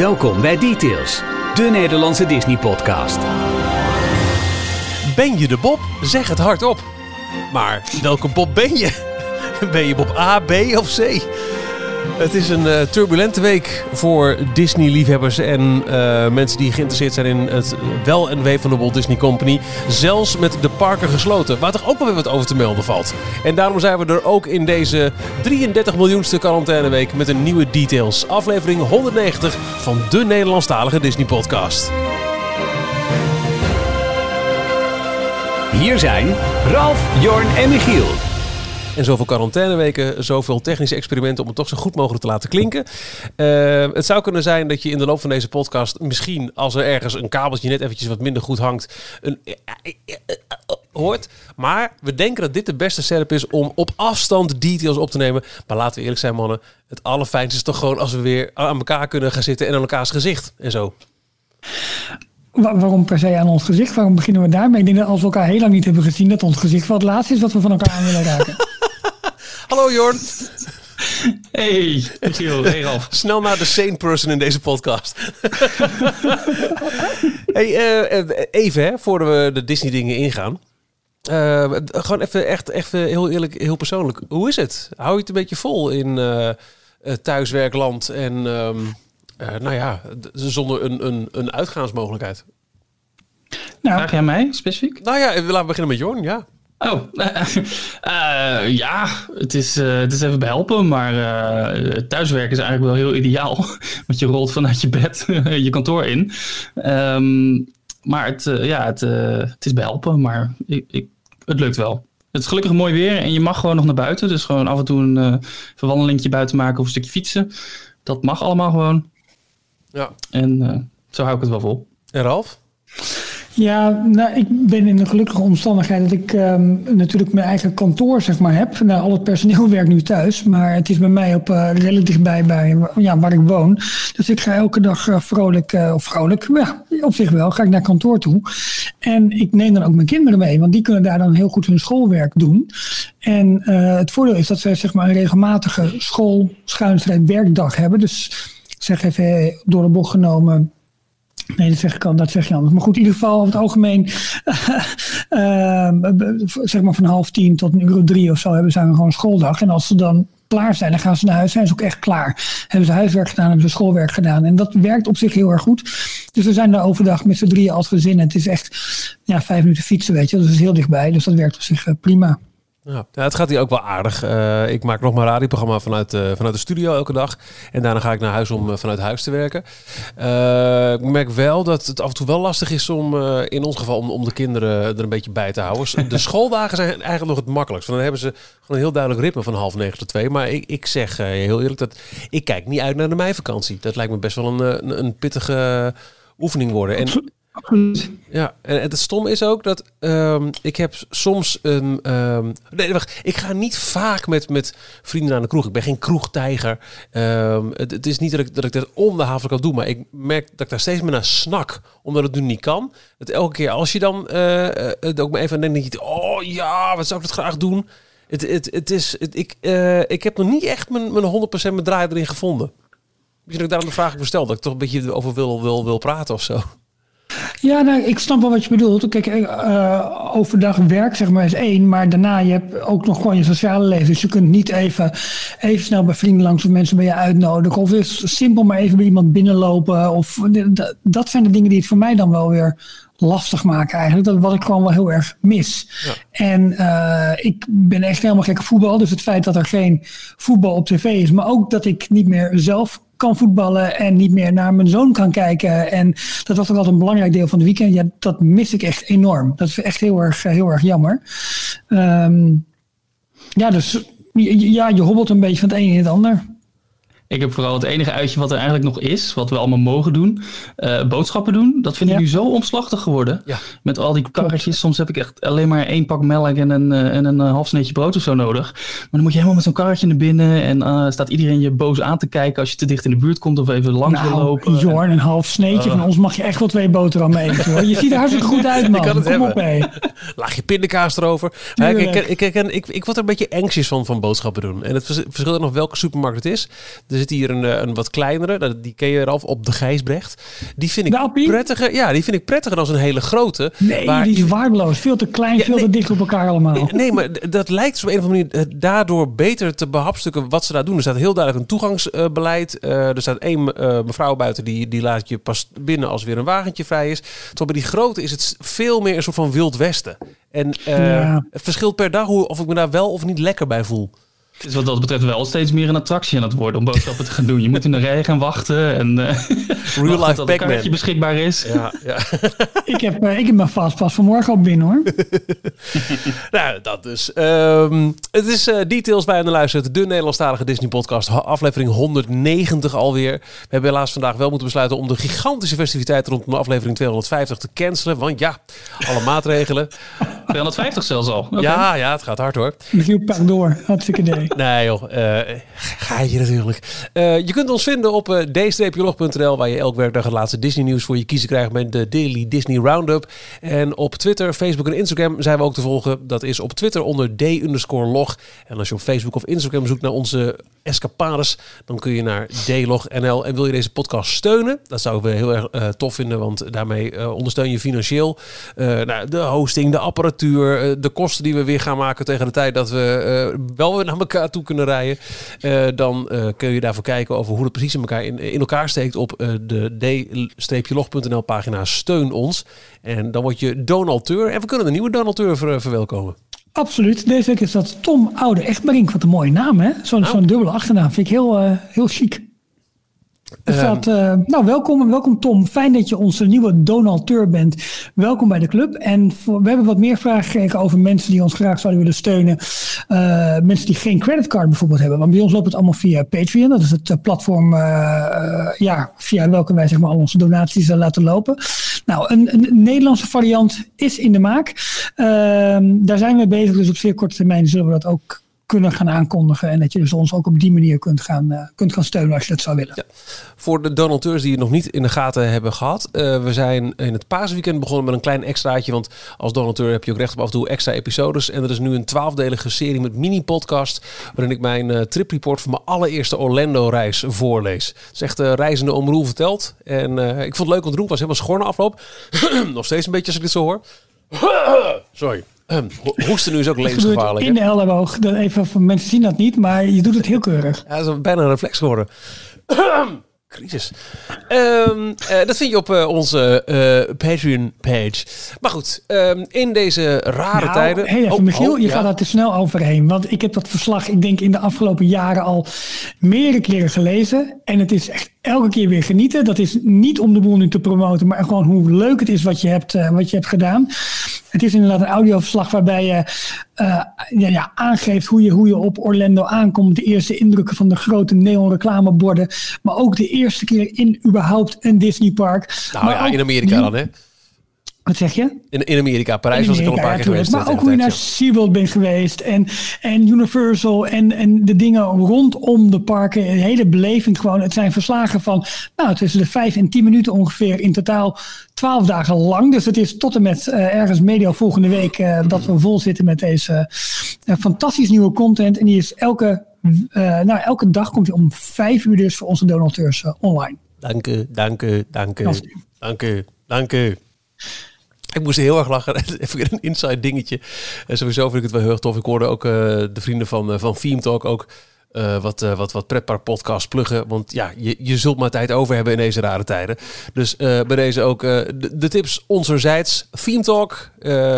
Welkom bij Details, de Nederlandse Disney-podcast. Ben je de Bob? Zeg het hardop. Maar welke Bob ben je? Ben je Bob A, B of C? Het is een uh, turbulente week voor Disney-liefhebbers en uh, mensen die geïnteresseerd zijn in het wel en wee van de Walt Disney Company. Zelfs met de parken gesloten, waar toch ook wel weer wat over te melden valt. En daarom zijn we er ook in deze 33 miljoenste quarantaineweek met een nieuwe Details. Aflevering 190 van de Nederlandstalige Disney-podcast. Hier zijn Ralf, Jorn en Michiel. En zoveel quarantaineweken, zoveel technische experimenten om het toch zo goed mogelijk te laten klinken. Uh, het zou kunnen zijn dat je in de loop van deze podcast misschien, als er ergens een kabeltje net eventjes wat minder goed hangt, een, hoort. Maar we denken dat dit de beste setup is om op afstand details op te nemen. Maar laten we eerlijk zijn mannen, het allerfijnste is toch gewoon als we weer aan elkaar kunnen gaan zitten en aan elkaars gezicht en zo. waarom per se aan ons gezicht? Waarom beginnen we daarmee? Ik denk dat als we elkaar heel lang niet hebben gezien, dat ons gezicht wel het laatste is wat we van elkaar aan willen raken. Hallo Jorn. Hey, Michiel. Hey Ralf. Snel naar de sane person in deze podcast. hey, uh, even hè, voordat we de Disney dingen ingaan. Uh, gewoon even echt, echt heel eerlijk, heel persoonlijk. Hoe is het? Hou je het een beetje vol in uh, thuiswerkland en um, nou ja, zonder een, een, een uitgaansmogelijkheid? Nou, jij mij specifiek? Nou ja, laten we beginnen met Jorn, ja. Oh, uh, ja, het is, uh, het is even behelpen, maar uh, thuiswerken is eigenlijk wel heel ideaal. Want je rolt vanuit je bed je kantoor in. Um, maar het, ja, het, het is behelpen, maar ik, ik, het lukt wel. Het is gelukkig mooi weer en je mag gewoon nog naar buiten. Dus gewoon af en toe een verwandelingje buiten maken of een stukje fietsen. Dat mag allemaal gewoon. Ja. En zo hou ik het wel vol. En Ralf? Ja, nou, ik ben in de gelukkige omstandigheid dat ik um, natuurlijk mijn eigen kantoor zeg maar, heb. Nou, al het personeel werkt nu thuis, maar het is bij mij op uh, redelijk dichtbij bij ja, waar ik woon. Dus ik ga elke dag uh, vrolijk, uh, of vrolijk, ja, op zich wel, ga ik naar kantoor toe. En ik neem dan ook mijn kinderen mee, want die kunnen daar dan heel goed hun schoolwerk doen. En het voordeel is dat zij zeg maar, een regelmatige school, schuinstrijd werkdag hebben. Dus zeg even door de bocht genomen Nee, dat zeg ik dat zeg je anders. Maar goed, in ieder geval over het algemeen, uh, zeg maar van half tien tot een uur drie of zo hebben ze gewoon schooldag. En als ze dan klaar zijn, dan gaan ze naar huis, zijn ze ook echt klaar. Hebben ze huiswerk gedaan, hebben ze schoolwerk gedaan. En dat werkt op zich heel erg goed. Dus we zijn daar overdag met z'n drieën als gezin. Het is echt ja, vijf minuten fietsen, weet je. Dat is heel dichtbij. Dus dat werkt op zich uh, prima. Ja, het gaat hier ook wel aardig. Uh, ik maak nog maar een radioprogramma vanuit, uh, vanuit de studio elke dag. En daarna ga ik naar huis om uh, vanuit huis te werken. ik merk wel dat het af en toe wel lastig is om, in ons geval, om, om de kinderen er een beetje bij te houden. De schooldagen zijn eigenlijk nog het makkelijkst. Want dan hebben ze gewoon een heel duidelijk ritme van half negen tot twee. Maar ik, ik zeg heel eerlijk dat ik kijk niet uit naar de meivakantie. Dat lijkt me best wel een, een, een pittige oefening worden. En ja, en het stom is ook dat um, ik heb soms een. Um, nee, wacht. Ik ga niet vaak met, met vrienden aan de kroeg. Ik ben geen kroegtijger. Um, het, het, is niet dat ik, dat ik kan doen, maar ik merk dat ik daar steeds meer naar snak, omdat het nu niet kan. Dat elke keer als je dan uh, het ook maar even aan denkt, oh ja, wat zou ik dat graag doen? Het, het, het is, ik, uh, ik heb nog niet echt mijn, mijn 100% mijn draai erin gevonden. Misschien dat ik daarom de vraag bestel, dat ik toch een beetje over wil, wil, wil praten of zo. Ja, nou, ik snap wel wat je bedoelt. Kijk, uh, overdag werk zeg maar is één, maar daarna je hebt ook nog gewoon je sociale leven. Dus je kunt niet even, even snel bij vrienden langs of mensen bij je uitnodigen. Of is simpel maar even bij iemand binnenlopen. Of, dat zijn de dingen die het voor mij dan wel weer lastig maken eigenlijk. Dat wat ik gewoon wel heel erg mis. Ja. En uh, ik ben echt helemaal gek op voetbal. Dus het feit dat er geen voetbal op tv is, maar ook dat ik niet meer zelf kan voetballen en niet meer naar mijn zoon kan kijken. En dat was ook altijd een belangrijk deel van de weekend. Ja, dat mis ik echt enorm. Dat is echt heel erg, heel erg jammer. Um, ja, dus ja, je hobbelt een beetje van het een in het ander. Ik heb vooral het enige uitje wat er eigenlijk nog is, wat we allemaal mogen doen, uh, boodschappen doen. Dat vind ik nu zo omslachtig geworden. Ja. Met al die karretjes. Soms heb ik echt alleen maar één pak melk en een, uh, en een uh, half sneetje brood of zo nodig. Maar dan moet je helemaal met zo'n karretje naar binnen en staat iedereen je boos aan te kijken als je te dicht in de buurt komt of even langs nou, wil lopen. Jorn, een half sneetje van ons mag je echt wel twee boterhammen eten hoor. Je ziet er hartstikke goed uit man. kan het Kom hebben. op hé. Laagje pindakaas erover. Ja, ik, ik, ik, ik, ik, word er een beetje anxious van, van boodschappen doen. En het verschilt nog welke supermarkt het is. Er zit hier een, een wat kleinere, die ken je eraf, op de Gijsbrecht. Die vind ik Appie? prettiger. Ja, die vind ik prettiger dan een hele grote. Nee, waar die is waardeloos. Veel te klein, Ja, veel nee. te dicht op elkaar allemaal. Nee, maar dat lijkt dus op een of andere manier eh, daardoor beter te behapstukken wat ze daar doen. Er staat heel duidelijk een toegangsbeleid. Eh, er staat één eh, mevrouw buiten die, die laat je pas binnen als weer een wagentje vrij is. Terwijl bij die grote is het veel meer een soort van wild westen. En eh, Ja. het verschilt per dag hoe, of ik me daar wel of niet lekker bij voel. Het is wat dat betreft wel steeds meer een attractie aan het worden om boodschappen te gaan doen. Je moet in de rij gaan wachten en eh wachten life het Pac-Man. kaartje beschikbaar is. Ja, ja. Ik heb, eh, ik heb mijn fastpass vanmorgen al binnen hoor. nou, dat dus. Ehm, het is eh, Details bij aan de luisteren. De Nederlandstalige Disney podcast. Aflevering 190 alweer. We hebben helaas vandaag wel moeten besluiten om de gigantische festiviteit rondom de aflevering 250 te cancelen. Want ja, alle maatregelen. 250 zelfs al. Oké. Ja, ja, het gaat hard hoor. Michiel, pak door. Hartstikke idee. Nee joh, eh ga je natuurlijk. Eh, je kunt ons vinden op eh d-log.nl waar je elk werkdag het laatste Disney nieuws voor je kiezen krijgt met de Daily Disney Roundup. En op Twitter, Facebook en Instagram zijn we ook te volgen. Dat is op Twitter onder d-log. En als je op Facebook of Instagram zoekt naar onze escapades, dan kun je naar dlog.nl. En wil je deze podcast steunen? Dat zouden we heel erg tof vinden, want daarmee ondersteun je financieel nou, de hosting, de apparatuur, de kosten die we weer gaan maken tegen de tijd dat we wel weer naar elkaar toe kunnen rijden. Eh, dan eh, kun je daarvoor kijken over hoe het precies in elkaar, in, in elkaar steekt op eh, de d-log.nl pagina Steun ons. En dan word je donateur. En we kunnen een nieuwe donateur ver- verwelkomen. Absoluut. Deze week is dat Tom Oude Echtberink. Wat een mooie naam hè. Zo'n zo'n dubbele achternaam. Vind ik heel, heel chic. Staat, eh, nou, welkom, welkom Tom. Fijn dat je onze nieuwe donateur bent. Welkom bij de club. En voor, we hebben wat meer vragen gekregen over mensen die ons graag zouden willen steunen. Eh, mensen die geen creditcard bijvoorbeeld hebben. Want bij ons loopt het allemaal via Patreon. Dat is het eh, platform ja, via welke wij zeg maar, al onze donaties laten lopen. Nou, een, een Nederlandse variant is in de maak. Ehm, daar zijn we bezig. Dus op zeer korte termijn zullen we dat ook kunnen gaan aankondigen. En dat je dus ons ook op die manier kunt gaan, eh, kunt gaan steunen als je dat zou willen. Ja. Voor de donateurs die het nog niet in de gaten hebben gehad. eh, we zijn in het paasweekend begonnen met een klein extraatje. Want als donateur heb je ook recht op af en toe extra episodes. En er is nu een twaalfdelige serie met mini-podcast. Waarin ik mijn eh, tripreport van mijn allereerste Orlando-reis voorlees. Het is echt reizende om Roel verteld. En ik vond het leuk te. Het was helemaal schor na afloop. nog steeds een beetje als ik dit zo hoor. Sorry. Ehm, ho- Hoesten nu is ook levensgevaarlijk. in de elleboog. Dat even voor mensen zien dat niet, maar je doet het heel keurig. Ja, dat is bijna een reflex geworden. Crisis. Ehm, eh, dat vind je op eh, onze eh, Patreon-page. Maar goed, ehm, in deze rare Nou, tijden... Heel even, Oh, Michiel, oh, je ja. gaat daar te snel overheen. Want ik heb dat verslag, ik denk in de afgelopen jaren al meerdere keren gelezen. En het is echt elke keer weer genieten. Dat is niet om de boel nu te promoten, maar gewoon hoe leuk het is wat je hebt, wat je hebt gedaan. Het is inderdaad een audioverslag waarbij je eh, ja, ja, aangeeft hoe je, hoe je op Orlando aankomt. De eerste indrukken van de grote neon reclameborden. Maar ook de eerste keer in überhaupt een Disneypark. Nou Maar ja, in Amerika dan, hè? Wat zeg je? In, in Amerika, Parijs was ik al een paar keer geweest. Maar ook hoe je naar SeaWorld bent geweest. En, en Universal. En, en de dingen rondom de parken. Een hele beleving gewoon. Het zijn verslagen van nou, tussen de vijf en tien minuten ongeveer. In totaal twaalf dagen lang. Dus het is tot en met eh, ergens medio volgende week. eh, dat we vol zitten met deze eh, fantastisch nieuwe content. En die is elke, nou, elke dag komt hij om vijf uur dus voor onze donateurs online. Dank u, dank u, dank u, dank u, dank u. Ik moest heel erg lachen. Even een inside dingetje. En sowieso vind ik het wel heel erg tof. Ik hoorde ook eh, de vrienden van, eh, van Theme Talk ook eh, wat, eh, wat, wat pretpark podcast pluggen. Want ja, je, je zult maar tijd over hebben in deze rare tijden. Dus eh, bij deze ook de, de tips onzerzijds. Theme Talk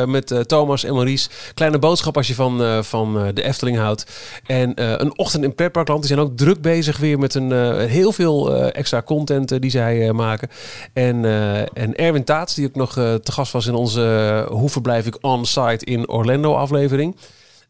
met Thomas en Maurice. Kleine boodschap als je van, van de Efteling houdt. En een ochtend in pretparkland. Die zijn ook druk bezig weer met een, heel veel extra content die zij maken. En, en Erwin Taats, die ook nog te gast was in onze Hoe verblijf ik on-site in Orlando aflevering.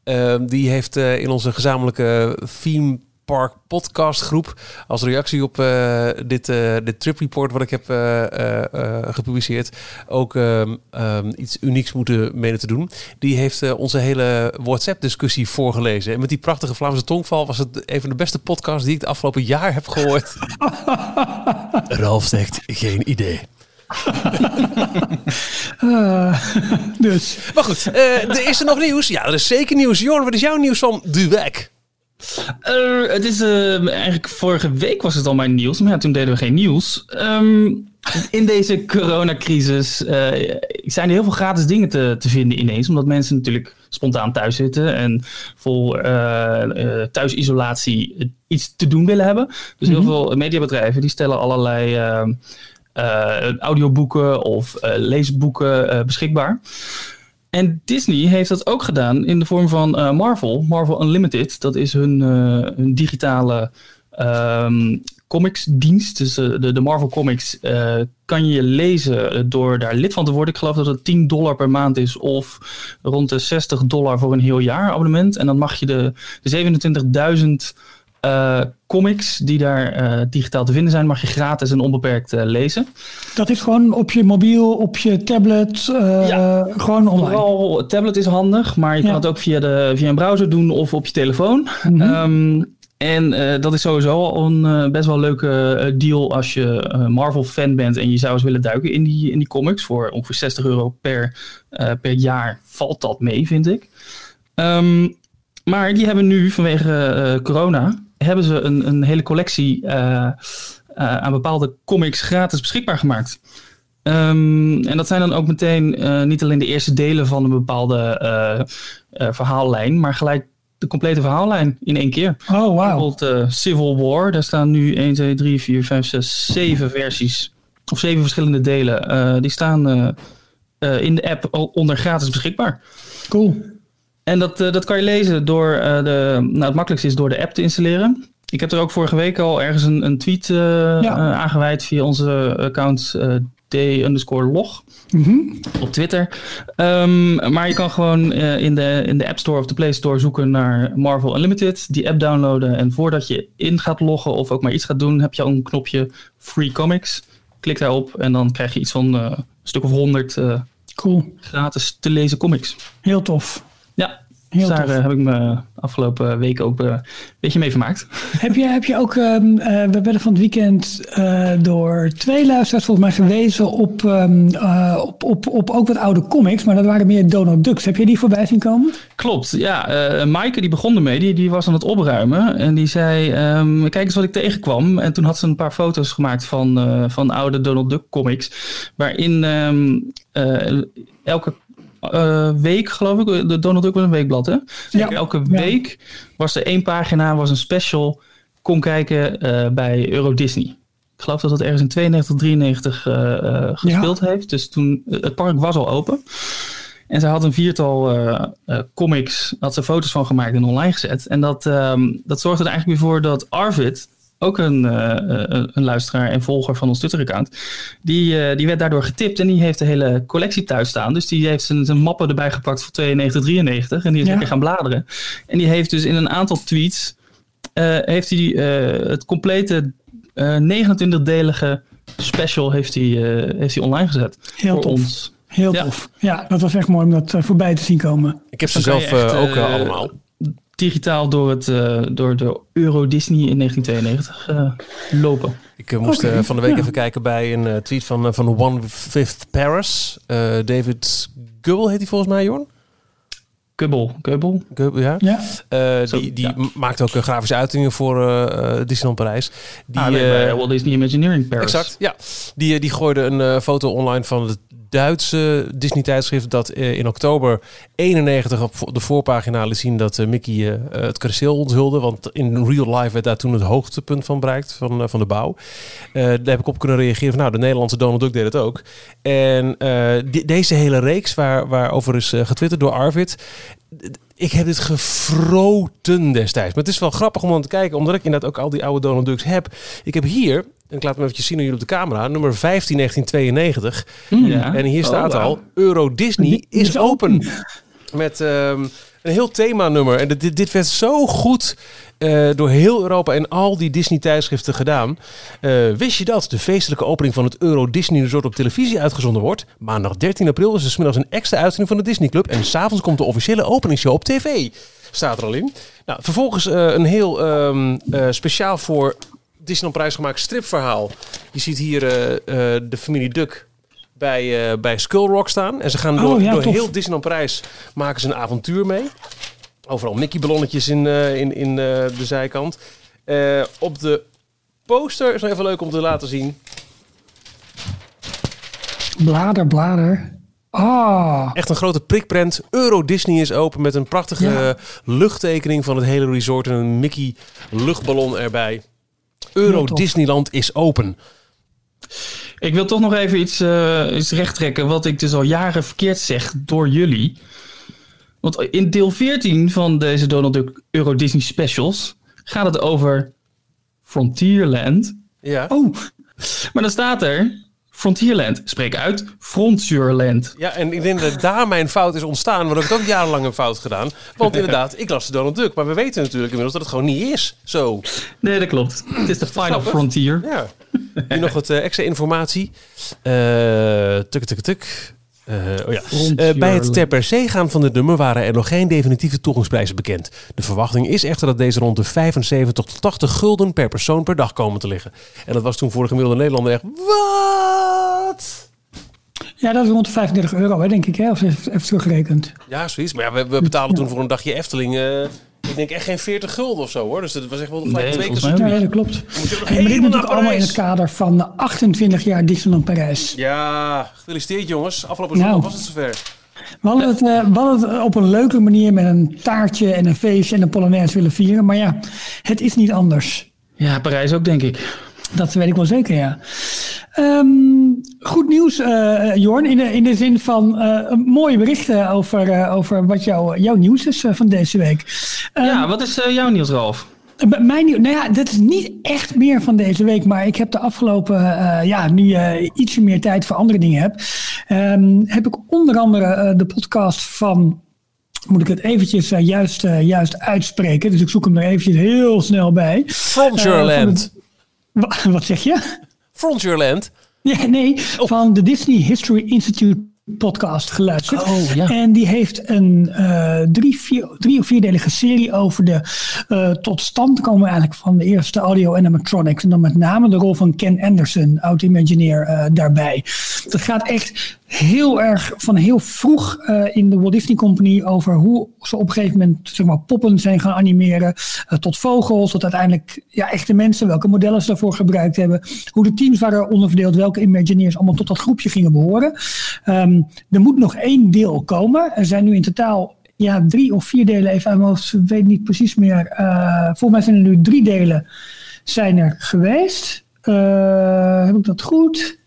Ehm, die heeft eh, in onze gezamenlijke theme park podcast groep als reactie op eh, dit, eh, dit trip report wat ik heb eh, eh, eh, gepubliceerd ook ehm, ehm, iets unieks moeten menen te doen. Die heeft onze hele WhatsApp discussie voorgelezen. En met die prachtige Vlaamse tongval was het een van de beste podcasts die ik het afgelopen jaar heb gehoord. Ralf zegt geen idee. Eh, dus. Maar goed, eh, er is er nog nieuws? Ja, er is zeker nieuws. Jorn, wat is jouw nieuws van de week? Uh, het is uh, eigenlijk vorige week was het al mijn nieuws, maar ja, toen deden we geen nieuws. Um, in deze coronacrisis uh, zijn er heel veel gratis dingen te, te vinden ineens, omdat mensen natuurlijk spontaan thuis zitten en vol thuisisolatie iets te doen willen hebben. Dus heel mm -hmm. veel mediabedrijven die stellen allerlei ehm, audioboeken of leesboeken beschikbaar. En Disney heeft dat ook gedaan in de vorm van Marvel, Marvel Unlimited. Dat is hun, digitale um, comicsdienst. Dus de, de Marvel Comics kan je lezen door daar lid van te worden. Ik geloof dat het 10 dollar per maand is of rond de 60 dollar voor een heel jaar abonnement. En dan mag je de, de 27.000 uh, comics die daar uh, digitaal te vinden zijn, mag je gratis en onbeperkt uh, lezen. Dat is gewoon op je mobiel, op je tablet, ja, gewoon online. Vooral tablet is handig, maar je ja. kan het ook via, de, via een browser doen of op je telefoon. Mm -hmm. um, en dat is sowieso al een best wel leuke deal als je Marvel-fan bent en je zou eens willen duiken in die, in die comics. Voor ongeveer 60 euro per, per jaar valt dat mee, vind ik. Um, maar die hebben nu vanwege corona hebben ze een, een hele collectie uh, uh, aan bepaalde comics gratis beschikbaar gemaakt. Um, en dat zijn dan ook meteen uh, niet alleen de eerste delen van een bepaalde verhaallijn, maar gelijk de complete verhaallijn in één keer. Oh, wow. Bijvoorbeeld Civil War, daar staan nu 1, 2, 3, 4, 5, 6, 7 versies. Of zeven verschillende delen. die staan in de app onder gratis beschikbaar. Cool. En dat, uh, dat kan je lezen door uh, de. Nou, het makkelijkste is door de app te installeren. Ik heb er ook vorige week al ergens een, een tweet uh, ja. aangeweid via onze account d underscore log mm -hmm. op Twitter. Um, maar je kan gewoon in, de, in de App Store of de Play Store zoeken naar Marvel Unlimited. Die app downloaden. En voordat je in gaat loggen of ook maar iets gaat doen, heb je al een knopje Free Comics. Klik daarop en dan krijg je iets van een stuk of honderd cool. gratis te lezen comics. Heel tof. Ja, Heel daar uh, heb ik me afgelopen weken ook uh, een beetje mee vermaakt. Heb je, heb je ook, um, uh, we werden van het weekend door twee luisteraars volgens mij gewezen op, um, op, op, op ook wat oude comics, maar dat waren meer Donald Ducks. Heb je die voorbij zien komen? Klopt, ja. Maaike die begon ermee, die, die was aan het opruimen en die zei, um, kijk eens wat ik tegenkwam. En toen had ze een paar foto's gemaakt van, van oude Donald Duck comics, waarin elke uh, week, geloof ik. De Donald Duck was een weekblad, hè? Ja. Elke week was er één pagina, was een special. Kon kijken uh, bij Euro Disney. Ik geloof dat het ergens in 92, 93 uh, gespeeld ja. heeft. Dus toen, het park was al open. En ze had een viertal comics, had ze foto's van gemaakt en online gezet. En dat, um, dat zorgde er eigenlijk weer voor dat Arvid, ook een, uh, een luisteraar en volger van ons Twitter-account. Die, uh, die werd daardoor getipt en die heeft de hele collectie thuis staan. Dus die heeft zijn, zijn mappen erbij gepakt voor 92, 93. En die is ja. lekker gaan bladeren. En die heeft dus in een aantal tweets uh, heeft hij het complete 29-delige special heeft hij, heeft hij online gezet. Heel voor tof. ons. Heel Ja. tof. Ja, dat was echt mooi om dat voorbij te zien komen. Ik heb ze zelf echt, eh, ook eh, eh, allemaal. Digitaal door, het, eh, door de Euro Disney in 1992 eh, lopen. Ik eh, moest van de week ja. even kijken bij een eh, tweet van, van One Fifth Paris. Eh, David Gubbel heet hij volgens mij, Jorn? Kubbel, Kubbel. Gubbel, ja. Ja, Eh, Zo, die die ja. maakt ook grafische uitingen voor eh, eh, Disneyland Parijs. Die, ah, nee, bij eh, Walt Disney Imagineering Paris. Exact, ja. Die, die gooide een eh, foto online van het Duitse Disney-tijdschrift... dat eh, in oktober 91 op de voorpagina liet zien dat eh, Mickey eh, het kasteel onthulde. Want in real life werd daar toen het hoogtepunt van bereikt, van, van de bouw. Daar heb ik op kunnen reageren van, nou, de Nederlandse Donald Duck deed het ook. En deze hele reeks waar, waarover is getwitterd door Arvid... Ik heb dit gefroten destijds. Maar het is wel grappig om aan te kijken, omdat ik inderdaad ook al die oude Donald Ducks heb. Ik heb hier, en ik laat hem eventjes zien aan jullie op de camera, nummer 15 1992. Ja. En hier Oh, staat al, Euro Disney is is open. Met ehm, een heel themanummer. En dit, dit werd zo goed eh, door heel Europa en al die Disney-tijdschriften gedaan. Eh, wist je dat de feestelijke opening van het Euro Disney Resort op televisie uitgezonden wordt? Maandag 13 april is er 's middags een extra uitzending van de Disney Club. En s'avonds komt de officiële openingsshow op tv. Staat er al in. Nou, vervolgens eh, een heel ehm, eh, speciaal voor Disneyland Prijs gemaakt stripverhaal. Je ziet hier eh, eh, de familie Duck bij, eh, bij Skull Rock staan. En ze gaan door, Oh, ja, door tof. heel Disneyland Prijs maken ze een avontuur mee. Overal Mickey-ballonnetjes in, in, in de zijkant. Op de poster is nog even leuk om te laten zien. Blader, blader. Ah, Echt een grote prikprent. Euro Disney is open met een prachtige Ja. luchttekening van het hele resort en een Mickey luchtballon erbij. Euro. Disneyland is open. Ik wil toch nog even iets, eh iets rechttrekken wat ik dus al jaren verkeerd zeg door jullie. Want in deel 14 van deze Donald Duck Euro Disney Specials gaat het over Frontierland. Ja. oh, Maar dan staat er Frontierland. Spreek uit Frontierland. Ja, en ik denk dat daar mijn fout is ontstaan. Want ik heb ook jarenlang een fout gedaan. Want inderdaad, ik las de Donald Duck. Maar we weten natuurlijk inmiddels dat het gewoon niet is zo. Nee, dat klopt. Het is de Final. Frontier. Ja. Hier nog wat eh, extra informatie. Eh tuk, tuk, tuk. Eh, oh ja. Eh, bij het ter per se gaan van dit nummer waren er nog geen definitieve toegangsprijzen bekend. De verwachting is echter dat deze rond de 75 tot 80 gulden per persoon per dag komen te liggen. En dat was toen voor de gemiddelde Nederlander echt... Wat? ja, dat is rond de 35 euro, hè, denk ik, hè? Of even, teruggerekend. Ja, zoiets. Maar ja, we, we betaalden toen voor een dagje Efteling... eh, ik denk echt geen 40 gulden of zo hoor. Dus dat was echt wel gelijk Nee, twee keer zo Ja, dat klopt. Maar dit natuurlijk allemaal in het kader van 28 jaar Disneyland Parijs. Ja, gefeliciteerd jongens. Afgelopen Nou. zondag was het zover. We hadden, het, eh, we hadden het op een leuke manier met een taartje en een feestje en een polonaise willen vieren. Maar ja, het is niet anders. Ja, Parijs ook, denk ik. Dat weet ik wel zeker, ja. Ehm, goed nieuws, eh, Jorn, in de, in de zin van eh, mooie berichten over, eh, over wat jouw jouw nieuws is van deze week. Ehm, ja, wat is jouw nieuws, Ralf? Mijn nieuw, nou ja, dat is niet echt meer van deze week, maar ik heb de afgelopen, ja, nu je ietsje meer tijd voor andere dingen heb, ehm, heb ik onder andere de podcast van, moet ik het eventjes juist, juist uitspreken, dus ik zoek hem er eventjes heel snel bij. Frontierland. Wa- Wat zeg je? Frontierland. Ja, nee, van de Disney History Institute podcast geluisterd. Oh, ja. En die heeft een eh, drie, vier, drie of vierdelige serie over de eh, tot stand komen eigenlijk van de eerste audio animatronics. En dan met name de rol van Ken Anderson, oud-imagineer, eh, daarbij. Dat gaat echt heel erg van heel vroeg eh, in de Walt Disney Company over hoe ze op een gegeven moment zeg maar, poppen zijn gaan animeren. eh, tot vogels, tot uiteindelijk ja, echte mensen, welke modellen ze daarvoor gebruikt hebben. Hoe de teams waren onderverdeeld, welke Imagineers allemaal tot dat groepje gingen behoren. Ehm, er moet nog één deel komen. Er zijn nu in totaal ja, drie of vier delen, even aan weet niet precies meer. Eh, volgens mij zijn er nu drie delen zijn er geweest. Heb ik dat goed?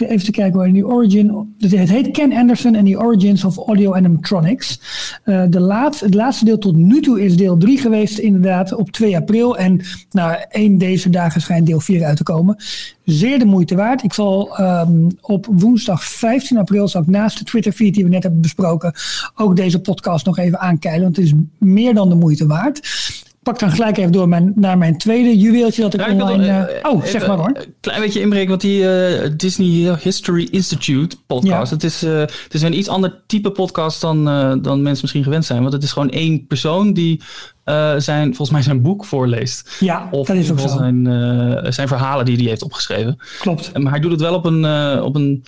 Even te kijken waar die origin. Het heet Ken Anderson en the Origins of Audio Animatronics. Eh, de laatste, het laatste deel tot nu toe is deel 3 geweest, inderdaad, op 2 april. En nou, één deze dagen schijnt deel 4 uit te komen. Zeer de moeite waard. Ik zal ehm, op woensdag 15 april, zal ik naast de Twitter feed die we net hebben besproken, ook deze podcast nog even aankijken. Want het is meer dan de moeite waard. Ik pak dan gelijk even door mijn, naar mijn tweede juweeltje dat ik Ja, ik wil, online... eh, eh, oh, even zeg maar hoor. Een klein beetje inbreken, want die eh, Disney History Institute podcast, Ja. het, is, het is een iets ander type podcast dan, dan mensen misschien gewend zijn. Want het is gewoon één persoon die zijn, volgens mij zijn boek voorleest. Ja, Of dat is ook zo. zijn, zijn verhalen die hij heeft opgeschreven. Klopt. Maar hij doet het wel op een, op een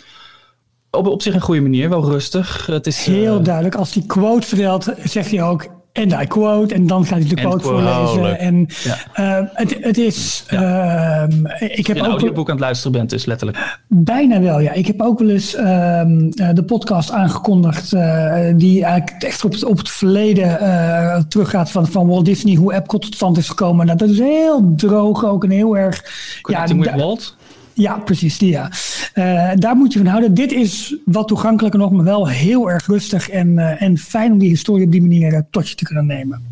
op, op zich een goede manier, wel rustig. Het is, Heel duidelijk. Als hij quote vertelt, zegt hij ook. En I quote. En dan gaat hij de quote quote. voorlezen. Oh, en Ja. eh, het, het is. ehm, ik heb een ook audioboek aan het luisteren bent, dus letterlijk. bijna wel, ja. Ik heb ook wel eens eh, de podcast aangekondigd. eh, die eigenlijk echt op het, op het verleden eh, teruggaat van, van Walt Disney. Hoe Epcot tot stand is gekomen. Nou, dat is heel droog ook en heel erg. Connecting with da- Walt. Ja, precies, die ja. Eh, daar moet je van houden. Dit is wat toegankelijker nog, maar wel heel erg rustig en, eh, en fijn om die historie op die manier eh, tot je te kunnen nemen.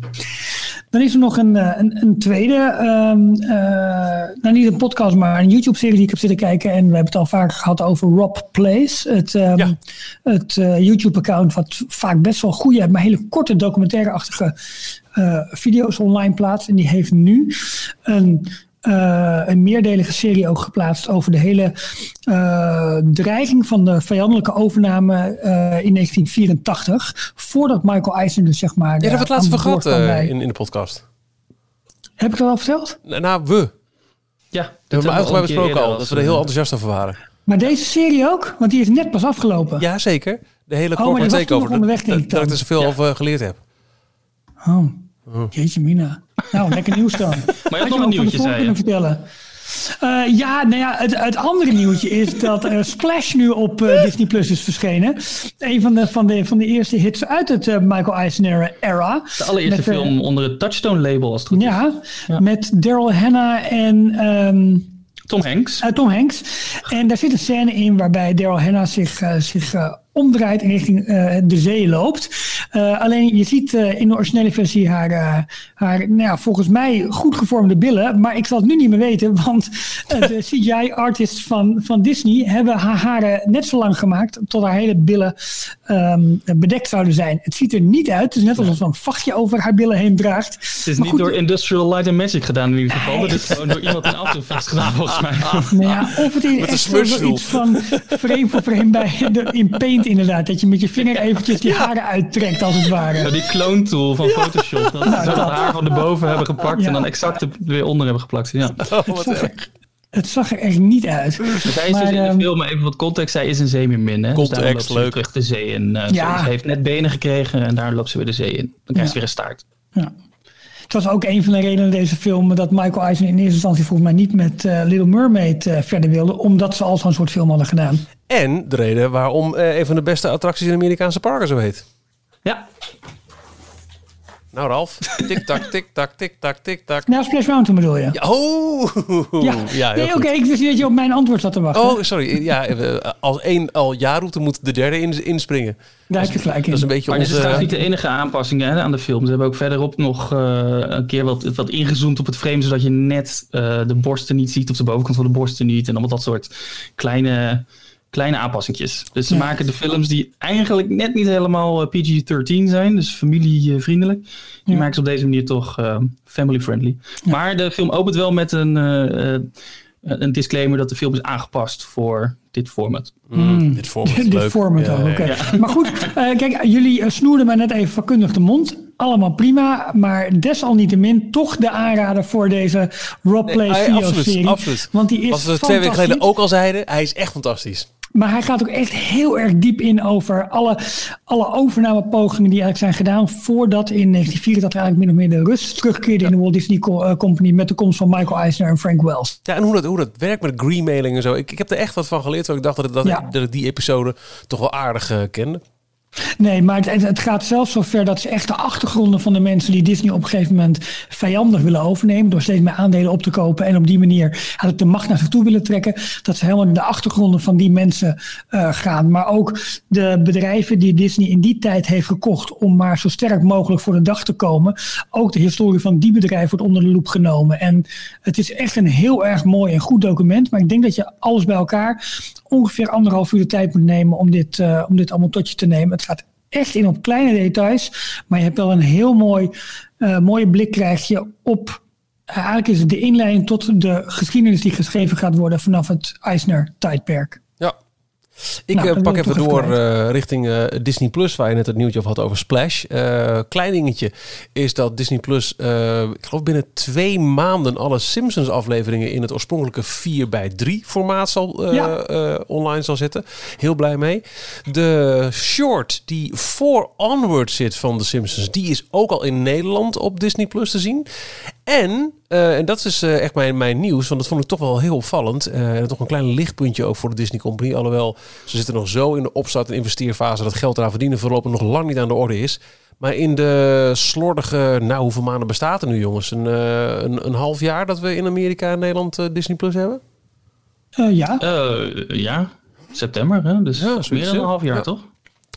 Dan is er nog een, een, een tweede, ehm, eh, nou niet een podcast, maar een YouTube-serie die ik heb zitten kijken. En we hebben het al vaak gehad over Rob Plays. Het, ehm, Ja. het eh, YouTube-account wat vaak best wel goede, maar hele korte documentaire-achtige video's online plaatst. En die heeft nu een eh, een meerdelige serie ook geplaatst over de hele eh, dreiging van de vijandelijke overname eh, in 1984. Voordat Michael Eisner dus zeg maar. Ja, daar hebben we het eh, laatst gehad bij- in, in de podcast. Heb ik dat al verteld? Nou, nou, we. Dat Ja, hebben we al uitgebreid besproken al. Dat we er heel enthousiast over waren. Maar deze serie ook? Want die is net pas afgelopen. Ja, zeker. De hele Oh, corporate takeover. dat, ik dat ik er zoveel Ja. over geleerd heb. Oh, jeetje mina. Nou, lekker nieuws dan. Maar je Had nog een nieuwtje, zei je. vertellen. Eh, ja, nou ja, het, het andere nieuwtje is dat eh, Splash nu op eh, Disney Plus is verschenen. Een van de, van de, van de eerste hits uit het eh, Michael Eisner era. De allereerste Met, film onder het Touchstone label, als het goed is. Ja, Ja. met Daryl Hannah en ehm, Tom Hanks. Tom Hanks. En daar zit een scène in waarbij Daryl Hannah zich, zich omdraait en richting eh, de zee loopt. Eh, alleen je ziet eh, in de originele versie haar, eh, haar nou ja, volgens mij goed gevormde billen. Maar ik zal het nu niet meer weten, want de CGI-artists van, van Disney hebben haar haren net zo lang gemaakt tot haar hele billen ehm, bedekt zouden zijn. Het ziet er niet uit. Het is net alsof ze een vachtje over haar billen heen draagt. Het is Maar niet goed, door Industrial Light and Magic gedaan in ieder geval. Dat is gewoon door iemand in After Effects gedaan volgens mij. Nou ja, of het is echt wel iets van frame voor frame bij de, in Paint inderdaad. Dat je met je vinger eventjes die haren uittrekt als het ware. Ja, die clone tool van Photoshop. Dat ze dat. dat haar van de boven hebben gepakt Ja. en dan exact er weer onder hebben geplakt. Ja. Oh, Het zag, er, het zag er echt niet uit. Zij is Maar, dus in de ehm, film, even wat context, zij is een zeemermin. Hè? Context, dus loopt ze weer leuk. terug de zee in. eh, Ja. Ze heeft net benen gekregen en daar loopt ze weer de zee in. Dan krijgt ze Ja. weer een staart. Ja. Het was ook een van de redenen deze film dat Michael Eisner in eerste instantie volgens mij niet met eh, Little Mermaid eh, verder wilde. Omdat ze al zo'n soort film hadden gedaan. En de reden waarom eh, een van de beste attracties in Amerikaanse parken zo heet. Ja, Nou Ralf, tik-tak, tik-tak, tik-tak, tik-tak. Nou, Splash Mountain bedoel je? Ja, oh! Ja, ja nee, oké, ik wist niet dat je op mijn antwoord zat te wachten. Oh, sorry. Ja, eh, als één al jaarroute moet de derde in, inspringen. Daar heb je gelijk in. Dat is een beetje maar dit is trouwens onze... niet de enige aanpassing hè, aan de film. Ze hebben ook verderop nog eh, een keer wat, wat ingezoomd op het frame, zodat je net eh, de borsten niet ziet of de bovenkant van de borsten niet. En allemaal dat soort kleine, kleine aanpassingjes. Dus ze Ja. maken de films die eigenlijk net niet helemaal eh, PG-13 zijn, dus familievriendelijk. Die Ja. maken ze op deze manier toch eh, family-friendly. Maar de film opent wel met een, eh, eh, een disclaimer dat de film is aangepast voor dit format. Mm, dit format is Dit leuk. format Ja, ook. Maar goed, eh, kijk, jullie snoerden mij net even vakkundig de mond. Allemaal prima, maar desalniettemin toch de aanrader voor deze Rob Play Nee, video absoluut, serie. absoluut. Want die is Wat we twee weken geleden ook al zeiden, hij is echt fantastisch. Maar hij gaat ook echt heel erg diep in over alle, alle overnamepogingen die eigenlijk zijn gedaan. Voordat in 1984 eigenlijk min of meer de rust terugkeerde in de Walt Disney eh, Company. Met de komst van Michael Eisner en Frank Wells. Ja, en hoe dat, hoe dat werkt met greenmailing en zo. Ik, ik heb er echt wat van geleerd. Want ik dacht dat, dat, Ja. dat ik die episode toch wel aardig eh, kende. Nee, maar het, gaat zelfs zo ver dat ze echt de achtergronden van de mensen die Disney op een gegeven moment vijandig willen overnemen. Door steeds meer aandelen op te kopen en op die manier de macht naar zich toe willen trekken. Dat ze helemaal in de achtergronden van die mensen eh, gaan. Maar ook de bedrijven die Disney in die tijd heeft gekocht om maar zo sterk mogelijk voor de dag te komen. Ook de historie van die bedrijven wordt onder de loep genomen. En het is echt een heel erg mooi en goed document. Maar ik denk dat je alles bij elkaar ongeveer anderhalf uur de tijd moet nemen om dit, eh, om dit allemaal tot je te nemen. Het gaat echt in op kleine details, maar je hebt wel een heel mooi, eh, mooie blik krijg je op. eh, eigenlijk is de inleiding tot de geschiedenis die geschreven gaat worden vanaf het Eisner-tijdperk. Ik Nou, eh, pak even door eh, richting eh, Disney Plus, waar je net het nieuwtje over had over Splash. Klein dingetje is dat Disney Plus, ik geloof binnen twee maanden alle Simpsons afleveringen in het oorspronkelijke 4 bij 3 formaat zal, Ja. online zal zetten. Heel blij mee. De short die voor Onward zit van de Simpsons, die is ook al in Nederland op Disney Plus te zien. En, eh, en dat is eh, echt mijn, mijn nieuws, want dat vond ik toch wel heel opvallend. Eh, en toch een klein lichtpuntje ook voor de Disney Company. Alhoewel, ze zitten nog zo in de opstart- en investeerfase dat geld eraan verdienen voorlopig nog lang niet aan de orde is. Maar in de slordige, nou hoeveel maanden bestaat er nu jongens? Een, eh, een, een half jaar dat we in Amerika en Nederland Disney Plus hebben? Eh, ja, Eh, ja, september, hè? dus Ja, meer dan een half jaar, Ja. toch?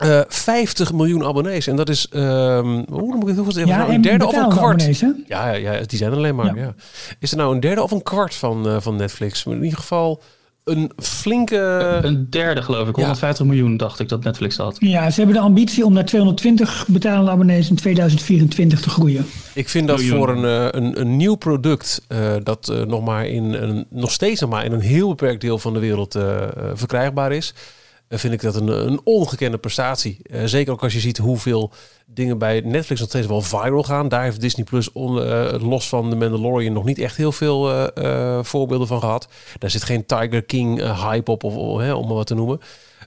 Eh 50 miljoen abonnees. En dat is, ehm hoe dan moet ik het goed zeggen? ja nou, een en derde of een kwart. abonnees? Ja, ja, ja, die zijn er alleen maar. Ja. Ja. Is er nou een derde of een kwart van, eh, van Netflix? Maar in ieder geval een flinke. Een derde geloof ik, 150 miljoen dacht ik dat Netflix had. Ja, ze hebben de ambitie om naar 220 betalende abonnees in 2024 te groeien. Ik vind dat miljoen. voor een, eh, een, een nieuw product eh, dat eh, nog maar in een, nog steeds nog maar in een heel beperkt deel van de wereld eh, eh, verkrijgbaar is. Vind ik dat een, een ongekende prestatie. Eh, zeker ook als je ziet hoeveel dingen bij Netflix nog steeds wel viral gaan. Daar heeft Disney Plus on, eh, los van The Mandalorian nog niet echt heel veel eh, voorbeelden van gehad. Daar zit geen Tiger King hype op, of, om maar wat te noemen.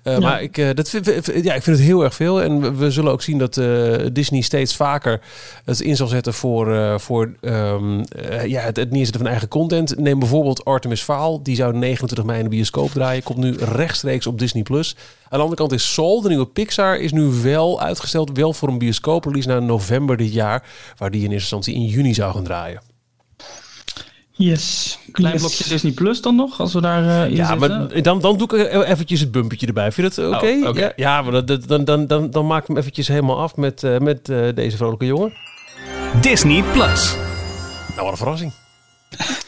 Eh, Maar ik, eh, dat vind, ja, ik vind het heel erg veel. En we, zullen ook zien dat eh, Disney steeds vaker het in zal zetten voor, voor ehm, eh, ja, het, het neerzetten van eigen content. Neem bijvoorbeeld Artemis Fowl. Die zou 29 mei in de bioscoop draaien. Komt nu rechtstreeks op Disney+. Plus. Aan de andere kant is Soul, de nieuwe Pixar, is nu wel uitgesteld. Wel voor een bioscooprelease naar november dit jaar. Waar die in eerste instantie in juni zou gaan draaien. Yes. Klein yes. blokje Disney Plus dan nog, als we daar eh, in Ja, zitten. maar dan, dan doe ik er eventjes het bumpetje erbij. Vind je het oké? Oh, oké. ja, ja, maar dat- dat- dan, dan, dan, dan maak ik hem eventjes helemaal af met, eh, met eh, deze vrolijke jongen. Disney Plus. Nou, wat een verrassing.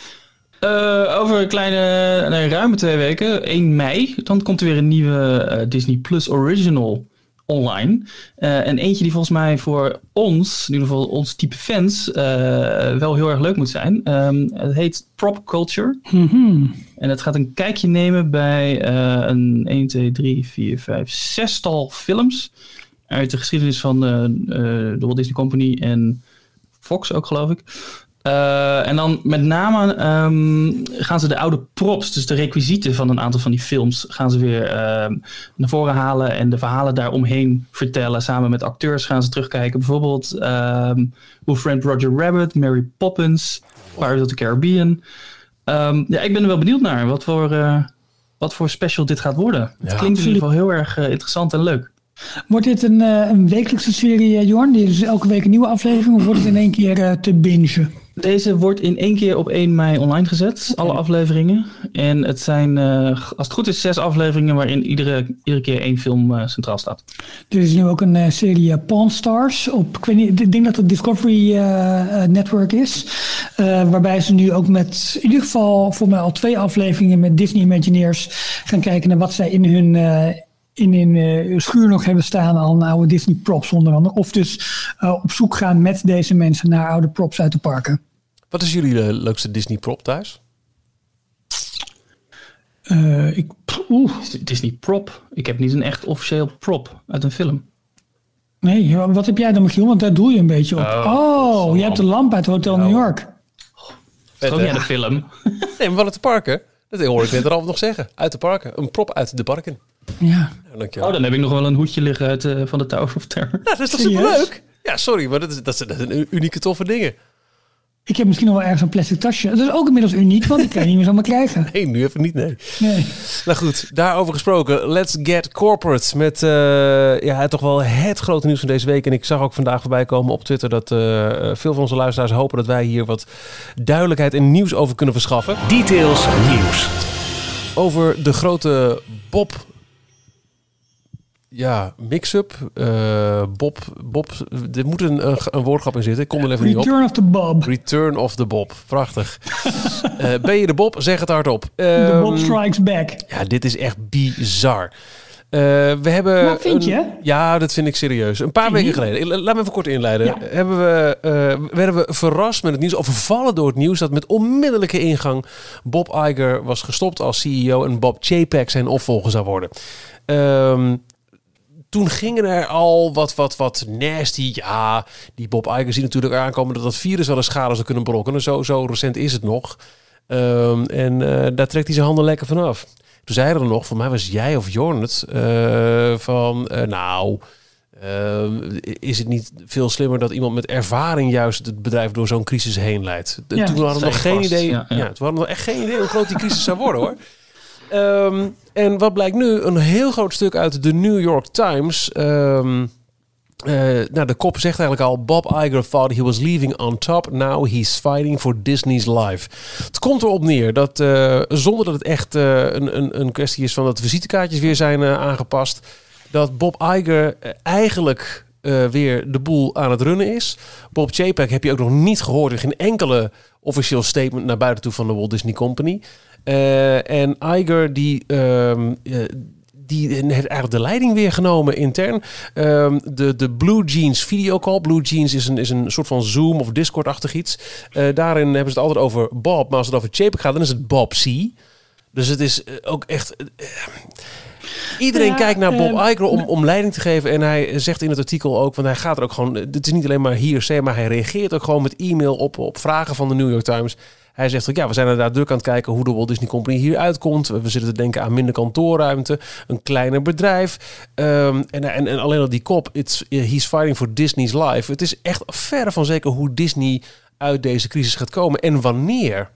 Eh, over een kleine, nee, ruime twee weken, 1 mei, dan komt er weer een nieuwe eh, Disney Plus Original online. Eh, en eentje die volgens mij voor ons, in ieder geval ons type fans, eh, wel heel erg leuk moet zijn. Ehm, het heet Prop Culture. Mhm. En het gaat een kijkje nemen bij eh, een 1, 2, 3, 4, 5, zestal films. Uit de geschiedenis van de Walt Disney Company en Fox ook, geloof ik. Eh, en dan met name ehm, gaan ze de oude props, dus de requisieten van een aantal van die films, gaan ze weer ehm, naar voren halen en de verhalen daaromheen vertellen. Samen met acteurs gaan ze terugkijken. Bijvoorbeeld ehm Who Framed Roger Rabbit, Mary Poppins, Pirates of the Caribbean. Ehm, ja, ik ben er wel benieuwd naar wat voor, eh, wat voor special dit gaat worden. het klinkt in ieder geval heel erg eh, interessant en leuk. Wordt dit een, een wekelijkse serie, Jorn? Die is elke week een nieuwe aflevering? Of wordt het in één keer te bingen? Deze wordt in één keer op 1 mei online gezet, alle afleveringen. En het zijn, eh, als het goed is, zes afleveringen waarin iedere, iedere keer één film eh, centraal staat. Er is nu ook een eh, serie Pawn Stars. Op, ik, weet niet, ik denk dat het Discovery Network is. Waarbij ze nu ook met, in ieder geval voor mij al twee afleveringen met Disney Imagineers gaan kijken naar wat zij in hun, in hun eh, schuur nog hebben staan aan oude Disney props onder andere. Of dus eh, op zoek gaan met deze mensen naar oude props uit de parken. Wat is jullie eh, leukste Disney prop thuis? Eh, ik, oeh, Disney prop. Ik heb niet een echt officieel prop uit een film. nee, wat heb jij dan Michiel? Want daar doe je een beetje op. Oh, Oh, je hebt de lamp uit Hotel New York. Dat is ook niet aan de film. Nee, maar wat uit de parken? Dat hoor ik net erover nog zeggen. Uit de parken. Een prop uit de parken. Ja. Dankjewel. Oh, dan heb ik nog wel een hoedje liggen uit, eh, van de Tower of Terror. Ja, dat is toch superleuk? Ja, sorry, maar dat, is, dat, zijn- dat zijn unieke toffe dingen. Ik heb misschien nog wel ergens een plastic tasje. Dat is ook inmiddels uniek, want die kan je niet meer zomaar krijgen. Nee, nu even niet, nee. Nee. Nou goed, daarover gesproken. Let's get corporate. Met eh, ja, toch wel het grote nieuws van deze week. En ik zag ook vandaag voorbij komen op Twitter dat eh, veel van onze luisteraars hopen dat wij hier wat duidelijkheid en nieuws over kunnen verschaffen. Details nieuws. Over de grote Bob. Ja, mix-up. Eh, Bob, Bob. Er moet een, een, een woordgrap in zitten. Ik kom er even niet op. Return of the Bob. Return of the Bob. Prachtig. Eh, ben je de Bob? Zeg het hardop. The Bob Ehm, Strikes Back. Ja, dit is echt bizar. Eh, we hebben. Maar vind een- je? ja, dat vind ik serieus. Een paar weken geleden, la- laat me even kort inleiden. Ja. Hebben we, werden we verrast met het nieuws, overvallen door het nieuws dat met onmiddellijke ingang Bob Iger was gestopt als CEO en Bob Chapek zijn opvolger zou worden. Ehm, toen gingen er al wat, wat, wat nasty. Ja, die Bob Iger ziet natuurlijk aankomen dat dat virus wel een schade zou kunnen brokkenen. Zo, zo recent is het nog. Ehm, en eh, daar trekt hij zijn handen lekker vanaf. Toen zeiden er nog, voor mij was jij of Jorn het, eh, van eh, nou, is het niet veel slimmer dat iemand met ervaring juist het bedrijf door zo'n crisis heen leidt? De- Ja, toen hadden we nog geen vast. idee. Ja, Ja, ja. toen hadden we nog echt geen idee hoe groot die crisis zou worden hoor. Ehm, en wat blijkt nu? Een heel groot stuk uit de New York Times. Eh, nou, de kop zegt eigenlijk al: Bob Iger thought he was leaving on top. Now he's fighting for Disney's life. Het komt erop neer dat eh, zonder dat het echt eh, een, een, een kwestie is van dat visitekaartjes weer zijn aangepast, dat Bob Iger eigenlijk weer de boel aan het runnen is. Bob Chapek heb je ook nog niet gehoord. Er geen enkele officieel statement naar buiten toe van de Walt Disney Company. Eh, en Iger die, ehm, eh, die heeft eigenlijk de leiding weer genomen intern. Ehm, de, de Blue Jeans videocall. Blue Jeans is een, is een soort van Zoom of Discord-achtig iets. Eh, daarin hebben ze het altijd over Bob. Maar als het over Chapek gaat, dan is het Bob C. Dus het is ook echt. Iedereen Ja, kijkt naar Bob eh, Iger om, om leiding te geven. En hij zegt in het artikel ook, want hij gaat er ook gewoon... Het is niet alleen maar hier, maar hij reageert ook gewoon met e-mail op, op vragen van de New York Times. Hij zegt ook, ja, we zijn inderdaad druk aan het kijken hoe de Walt Disney Company hier uitkomt. We zitten te denken aan minder kantoorruimte, een kleiner bedrijf. Ehm, en, en, en alleen al die kop, it's, he's fighting for Disney's life. Het is echt verre van zeker hoe Disney uit deze crisis gaat komen en wanneer.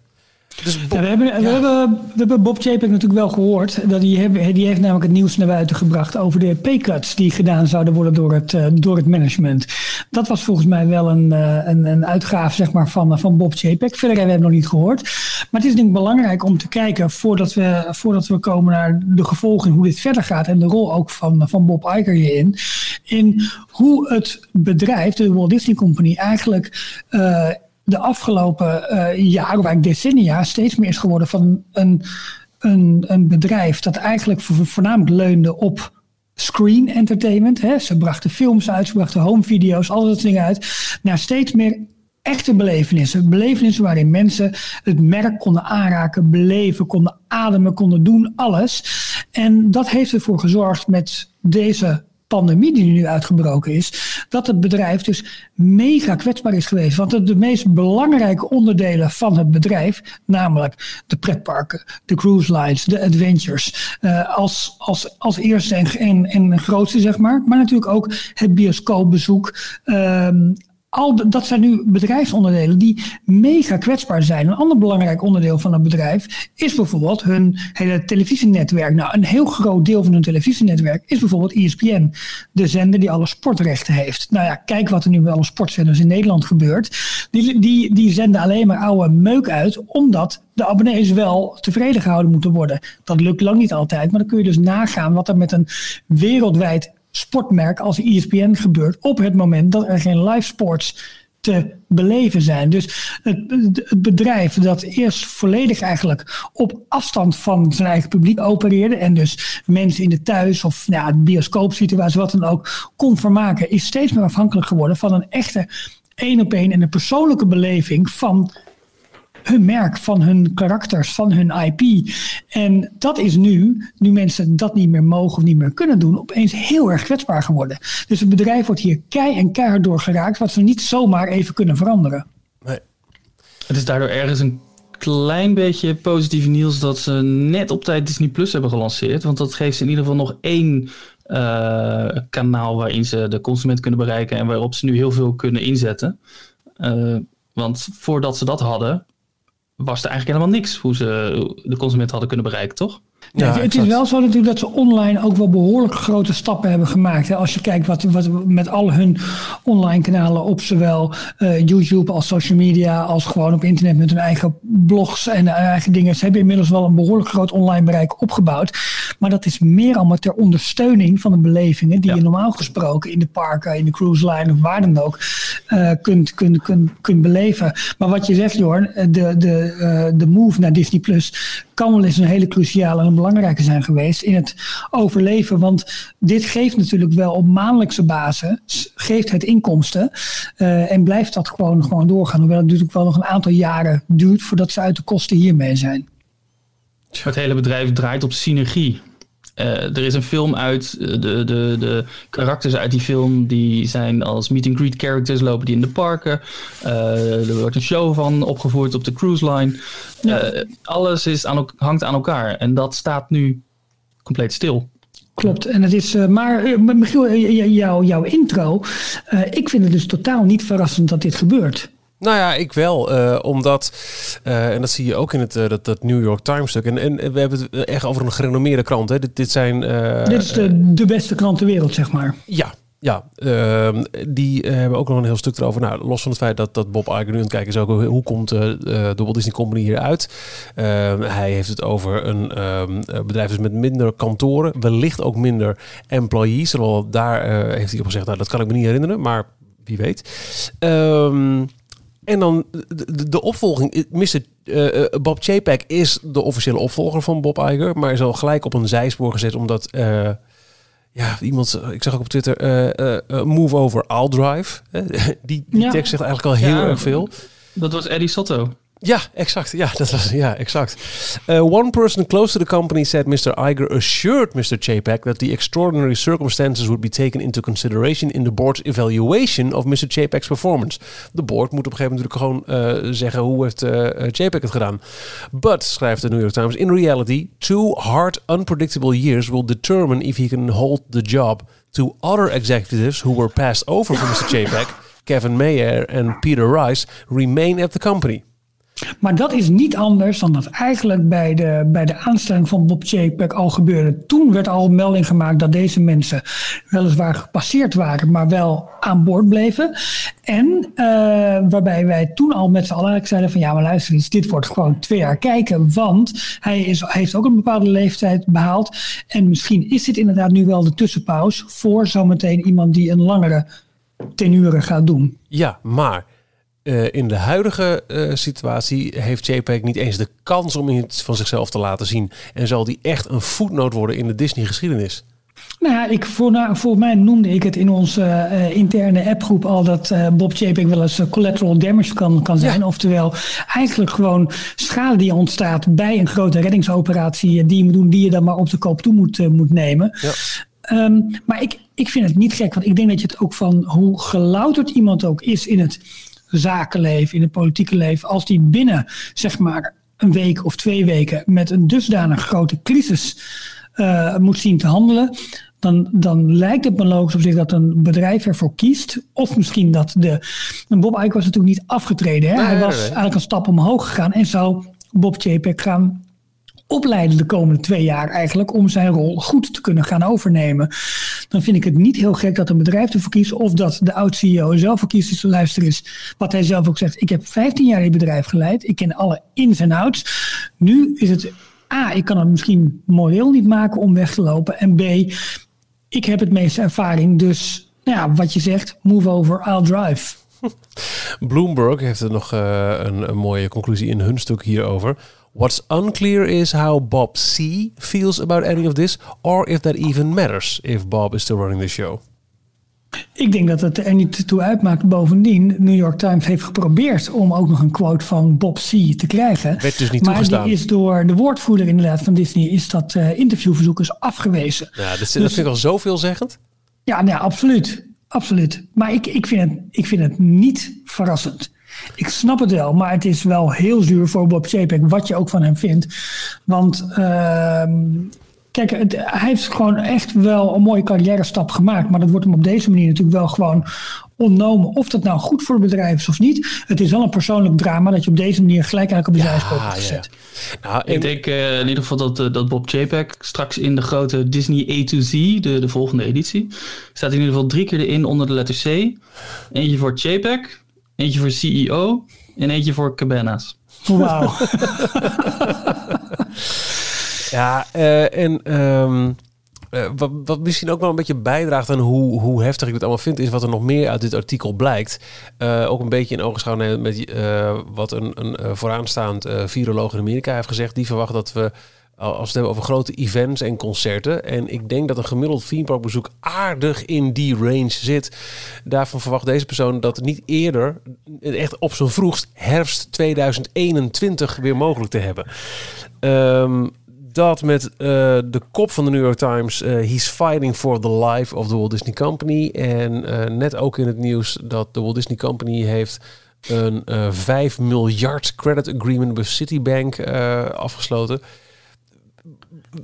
Dus Bob- Ja, we, hebben, we, hebben, we hebben Bob Chapek natuurlijk wel gehoord. Dat die, hebben, die heeft namelijk het nieuws naar buiten gebracht over de pay-cuts die gedaan zouden worden door het, eh, door het management. Dat was volgens mij wel een, eh, een, een uitgave zeg maar, van, van Bob Chapek. Verder hebben we hem nog niet gehoord. Maar het is denk ik belangrijk om te kijken voordat we, voordat we komen naar de gevolgen, hoe dit verder gaat. En de rol ook van, van Bob Iger hierin. In hoe het bedrijf, de Walt Disney Company, eigenlijk. eh, de afgelopen eh, jaren, of eigenlijk decennia, steeds meer is geworden van een, een, een bedrijf dat eigenlijk vo- voornamelijk leunde op screen entertainment. Hè. Ze brachten films uit, ze brachten home video's, al dat soort dingen uit. Naar steeds meer echte belevenissen. Belevenissen waarin mensen het merk konden aanraken, beleven, konden ademen, konden doen, alles. En dat heeft ervoor gezorgd met deze pandemie die nu uitgebroken is, dat het bedrijf dus mega kwetsbaar is geweest. Want de, meest belangrijke onderdelen van het bedrijf, namelijk de pretparken, de cruise lines, de adventures, eh, als, als, als eerste en, en, en grootste zeg maar, maar natuurlijk ook het bioscoopbezoek. ehm, al dat zijn nu bedrijfsonderdelen die mega kwetsbaar zijn. Een ander belangrijk onderdeel van het bedrijf is bijvoorbeeld hun hele televisienetwerk. Nou, een heel groot deel van hun televisienetwerk is bijvoorbeeld ESPN, de zender die alle sportrechten heeft. Nou ja, kijk wat er nu met alle sportzenders in Nederland gebeurt. Die, die, die zenden alleen maar oude meuk uit, omdat de abonnees wel tevreden gehouden moeten worden. Dat lukt lang niet altijd, maar dan kun je dus nagaan wat er met een wereldwijd sportmerk als ESPN gebeurt op het moment dat er geen live sports te beleven zijn. Dus het, het bedrijf dat eerst volledig eigenlijk op afstand van zijn eigen publiek opereerde en dus mensen in de thuis of nou ja, bioscoopsituatie, wat dan ook, kon vermaken, is steeds meer afhankelijk geworden van een echte één op één en een persoonlijke beleving van hun merk, van hun karakters, van hun IP. En dat is nu, nu mensen dat niet meer mogen of niet meer kunnen doen, opeens heel erg kwetsbaar geworden. Dus het bedrijf wordt hier kei en keihard door geraakt, wat ze niet zomaar even kunnen veranderen. nee. Het is daardoor ergens een klein beetje positief nieuws dat ze net op tijd Disney Plus hebben gelanceerd. Want dat geeft ze in ieder geval nog één eh, kanaal waarin ze de consument kunnen bereiken en waarop ze nu heel veel kunnen inzetten. Eh, want voordat ze dat hadden, was er eigenlijk helemaal niks hoe ze de consument hadden kunnen bereiken, toch? Ja, het is wel zo natuurlijk dat ze online ook wel behoorlijk grote stappen hebben gemaakt. Hè. Als je kijkt wat, wat met al hun online kanalen op zowel eh, YouTube als social media als gewoon op internet met hun eigen blogs en hun eigen dingen. Ze hebben inmiddels wel een behoorlijk groot online bereik opgebouwd. Maar dat is meer allemaal ter ondersteuning van de belevingen die Ja. je normaal gesproken in de parken, in de cruise line of waar dan ook eh, kunt, kunt, kunt, kunt beleven. Maar wat je zegt, Jorn, eh, de, de, eh, de move naar Disney Plus kan wel eens een hele cruciale en belangrijke zijn geweest in het overleven. Want dit geeft natuurlijk wel op maandelijkse basis, geeft het inkomsten eh, en blijft dat gewoon, gewoon doorgaan. Hoewel het natuurlijk wel nog een aantal jaren duurt voordat ze uit de kosten hiermee zijn. Het hele bedrijf draait op synergie. Eh, er is een film uit, eh, de, de, de karakters uit die film die zijn als meet and greet characters, lopen die in de parken. Eh, er wordt een show van opgevoerd op de cruise line. Alles is aan, hangt aan elkaar en dat staat nu compleet stil. Klopt. En het is, maar Michiel, eh, j- jouw, intro, ik vind het dus totaal niet verrassend dat dit gebeurt. Nou ja, ik wel. eh, omdat, eh, en dat zie je ook in het, eh, dat, dat New York Times stuk. En, en we hebben het echt over een gerenommeerde krant. Hè. Dit, dit zijn... dit is de, de beste krant ter wereld, zeg maar. Ja, ja. ehm, die hebben ook nog een heel stuk erover. Nou, los van het feit dat, dat Bob Iger nu aan het kijken is ook hoe, komt eh, de Walt Disney Company hieruit. Ehm hij heeft het over een ehm, eh, bedrijf dus met minder kantoren, wellicht ook minder employees. Terwijl daar heeft hij op gezegd, nou, dat kan ik me niet herinneren, maar wie weet. Ehm, en dan de, de, opvolging. Mr. eh, eh, Bob Chapek is de officiële opvolger van Bob Iger, maar is al gelijk op een zijspoor gezet omdat. eh, ja, iemand, ik zag ook op Twitter, eh, eh, eh, move over, I'll drive. Eh, die die Ja. tekst zegt eigenlijk al heel Ja. erg veel. Dat was Eddie Sotto. Ja, exact. Ja, dat was, ja, exact. Uh, one person close to the company said Mr. Iger assured Mr. Chapek that the extraordinary circumstances would be taken into consideration in the board's evaluation of Mr. Chapek's performance. De board moet op een gegeven moment natuurlijk gewoon uh, zeggen hoe heeft uh, Chapek het gedaan. But, schrijft de New York Times, in reality, two hard, unpredictable years will determine if he can hold the job. Two other executives who were passed over from Mr. Chapek, Kevin Mayer and Peter Rice, remain at the company. Maar dat is niet anders dan dat eigenlijk bij de, bij de aanstelling van Bob Chapek al gebeurde. Toen werd al melding gemaakt dat deze mensen weliswaar gepasseerd waren, maar wel aan boord bleven. En uh, waarbij wij toen al met z'n allen zeiden van ja, maar luister eens, dit wordt gewoon twee jaar kijken. Want hij, is, hij heeft ook een bepaalde leeftijd behaald. En misschien is dit inderdaad nu wel de tussenpauze voor zometeen iemand die een langere tenure gaat doen. Ja, maar uh, in de huidige uh, situatie heeft JPEG niet eens de kans om iets van zichzelf te laten zien. En zal die echt een voetnoot worden in de Disney-geschiedenis. Nou ja, ik, voor, nou, voor mij noemde ik het in onze uh, interne appgroep al dat Bob JPEG wel eens collateral damage kan, kan zijn. Ja. Oftewel, eigenlijk gewoon schade die ontstaat bij een grote reddingsoperatie die je moet doen, die je dan maar op de koop toe moet, moet nemen. Ja. Um, maar ik, ik vind het niet gek, want ik denk dat je het ook van hoe gelouterd iemand ook is in het zakenleven, in het politieke leven, als die binnen zeg maar een week of twee weken met een dusdanig grote crisis uh, moet zien te handelen, dan, dan lijkt het me logisch op zich dat een bedrijf ervoor kiest. Of misschien dat de. Bob Ike was natuurlijk niet afgetreden. Hè? Nee, Hij was nee, nee. eigenlijk een stap omhoog gegaan en zou Bob JPEG gaan opleiden de komende twee jaar eigenlijk om zijn rol goed te kunnen gaan overnemen. Dan vind ik het niet heel gek dat een bedrijf ervoor kiest of dat de oud-CEO zelf voor kiest. Dus luister is wat hij zelf ook zegt. Ik heb 15 jaar dit bedrijf geleid. Ik ken alle ins en outs. Nu is het A, ik kan het misschien moreel niet maken om weg te lopen. En B, ik heb het meeste ervaring. Dus nou ja, wat je zegt, move over, I'll drive. Bloomberg heeft er nog een, een mooie conclusie in hun stuk hierover. What's unclear is how Bob C feels about any of this, or if that even matters if Bob is still running the show. Ik denk dat het er niet toe uitmaakt. Bovendien, New York Times heeft geprobeerd om ook nog een quote van Bob C te krijgen. Werd dus niet maar toegestaan. die is door de woordvoerder inderdaad van Disney is dat uh, interviewverzoek is afgewezen. Ja, dat, dus, dat vind ik al zoveelzeggend. Ja, nou ja, absoluut. Absoluut. Maar ik, ik, vind het, ik vind het niet verrassend. Ik snap het wel, maar het is wel heel zuur voor Bob Chapek, wat je ook van hem vindt. Want uh, kijk, het, hij heeft gewoon echt wel een mooie carrière stap gemaakt. Maar dat wordt hem op deze manier natuurlijk wel gewoon ontnomen. Of dat nou goed voor het bedrijf is of niet. Het is wel een persoonlijk drama dat je op deze manier gelijk eigenlijk op de ja, zijspoor hebt gezet. Ja. Nou, ik denk uh, in ieder geval dat, uh, dat Bob Chapek straks in de grote Disney A to Z, de, de volgende editie, staat in ieder geval drie keer erin onder de letter C. Eentje voor Chapek, Eentje voor CEO en eentje voor Cabanas. Wauw. ja, uh, en um, uh, wat, wat, misschien ook wel een beetje bijdraagt aan hoe, hoe heftig ik het allemaal vind, is wat er nog meer uit dit artikel blijkt. Uh, ook een beetje in ogenschouw nemen met wat een, een vooraanstaand viroloog in Amerika heeft gezegd. Die verwacht dat we als we het hebben over grote events en concerten. En ik denk dat een gemiddeld themeparkbezoek aardig in die range zit. Daarvan verwacht deze persoon dat niet eerder, echt op zijn vroegst, herfst 2021 weer mogelijk te hebben. Um, dat met uh, de kop van de New York Times. Uh, he's fighting for the life of the Walt Disney Company. En uh, net ook in het nieuws dat de Walt Disney Company heeft een 5 miljard credit agreement met Citibank afgesloten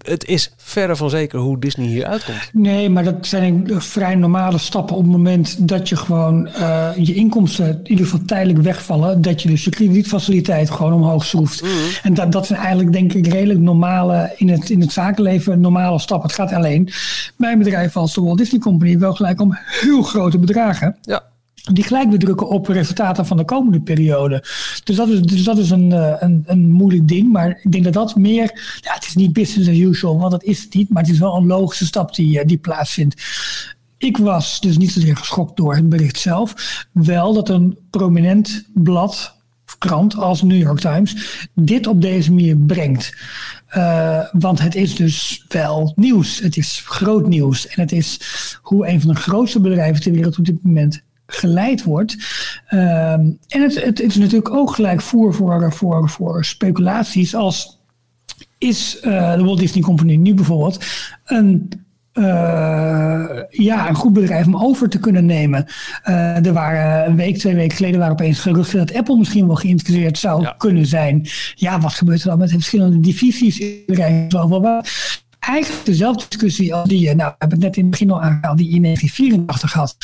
het is verre van zeker hoe Disney hier uitkomt. Nee, maar dat zijn vrij normale stappen op het moment dat je gewoon uh, je inkomsten in ieder geval tijdelijk wegvallen. Dat je dus je kredietfaciliteit gewoon omhoog schroeft. Mm. En dat, dat zijn eigenlijk denk ik redelijk normale in het, in het zakenleven normale stappen. Het gaat alleen bij een bedrijf als de Walt Disney Company wel gelijk om heel grote bedragen. Ja die gelijk weer drukken op resultaten van de komende periode. Dus dat is, dus dat is een, een, een moeilijk ding. Maar ik denk dat dat meer. Ja, het is niet business as usual, want dat is het niet. Maar het is wel een logische stap die, die plaatsvindt. Ik was dus niet zozeer geschokt door het bericht zelf. Wel dat een prominent blad krant als New York Times dit op deze manier brengt. Uh, want het is dus wel nieuws. Het is groot nieuws. En het is hoe een van de grootste bedrijven ter wereld op dit moment geleid wordt. Ehm, en het, het, is natuurlijk ook gelijk voer voor, voor, voor speculaties als is uh, de Walt Disney Company nu bijvoorbeeld een uh, ja, een goed bedrijf om over te kunnen nemen. Uh, er waren een week, twee weken geleden waren opeens geruchten dat Apple misschien wel geïnteresseerd zou kunnen zijn. Ja, wat gebeurt er dan met de verschillende divisies in het bedrijf? Eigenlijk dezelfde discussie als die, nou, we hebben het net in het begin al aangehaald, die in 1984 had.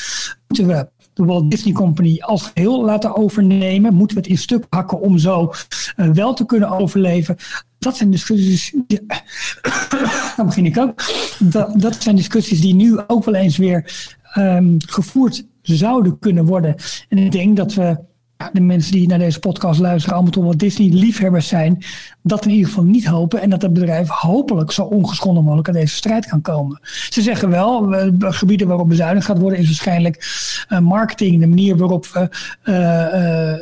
Moeten we de Walt Disney Company als geheel laten overnemen? Moeten we het in stuk hakken om zo uh, wel te kunnen overleven? Dat zijn discussies. Dan begin ik ook. Dat, dat zijn discussies die nu ook wel eens weer um, gevoerd zouden kunnen worden. En ik denk dat we de mensen die naar deze podcast luisteren, allemaal toch Disney-liefhebbers zijn, dat in ieder geval niet hopen. En dat het bedrijf hopelijk zo ongeschonden mogelijk aan deze strijd kan komen. Ze zeggen wel, gebieden waarop bezuinigd gaat worden, is waarschijnlijk uh, marketing, de manier waarop we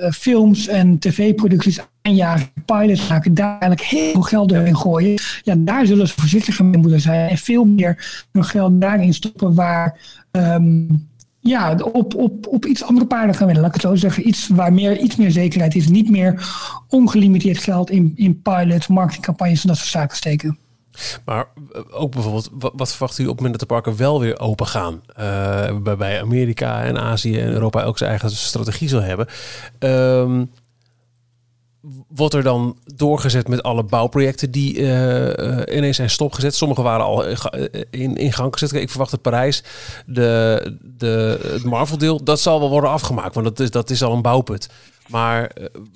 uh, films en tv-producties aanjagen, pilots maken, daar eigenlijk heel veel geld in gooien. Ja, daar zullen ze voorzichtiger mee moeten zijn en veel meer hun geld daarin stoppen waar. Um, ja, op, op, op iets andere paarden gaan winnen. Laat ik het zo zeggen. Iets waar meer, iets meer zekerheid is. Niet meer ongelimiteerd geld in, in pilots, marketingcampagnes en dat soort zaken steken. Maar eh, ook bijvoorbeeld, wat, verwacht u op het moment dat de parken wel weer open gaan? Uh, bij Amerika en Azië en Europa ook zijn eigen strategie zal hebben. Um, wordt er dan doorgezet met alle bouwprojecten die uh, ineens zijn stopgezet. Sommige waren al in, in gang gezet. ik verwacht dat Parijs, de, de, het Marvel-deel, dat zal wel worden afgemaakt. Want dat is, dat is al een bouwput. Maar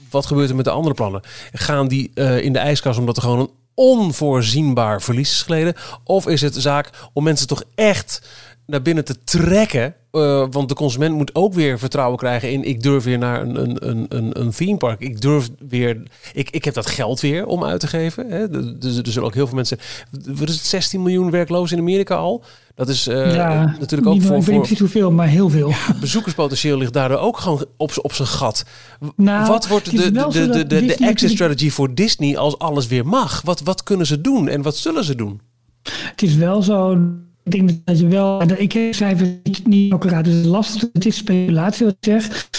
wat gebeurt er met de andere plannen? Gaan die in de ijskast omdat er gewoon een onvoorzienbaar verlies is geleden? Of is het zaak om mensen toch echt naar binnen te trekken. Uh, want de consument moet ook weer vertrouwen krijgen in ik durf weer naar een, een, een, een, een theme park. Ik durf weer. Ik, ik heb dat geld weer om uit te geven. Hè. Dus er zullen ook heel veel mensen. Wat is het 16 miljoen werklozen in Amerika al? Dat is uh, ja, natuurlijk ook voor. Ik weet niet hoeveel, maar heel veel. Ja, bezoekerspotentieel ligt daardoor ook gewoon op, op zijn gat. Nou, wat wordt de, de, de, de, de, de exit strategy voor Disney als alles weer mag? Wat, wat kunnen ze doen en wat zullen ze doen? Het is wel zo ik denk dat je wel. Ik heb cijfers niet, niet accuraat, dus het is lastig. Het is speculatie wat ik zeg.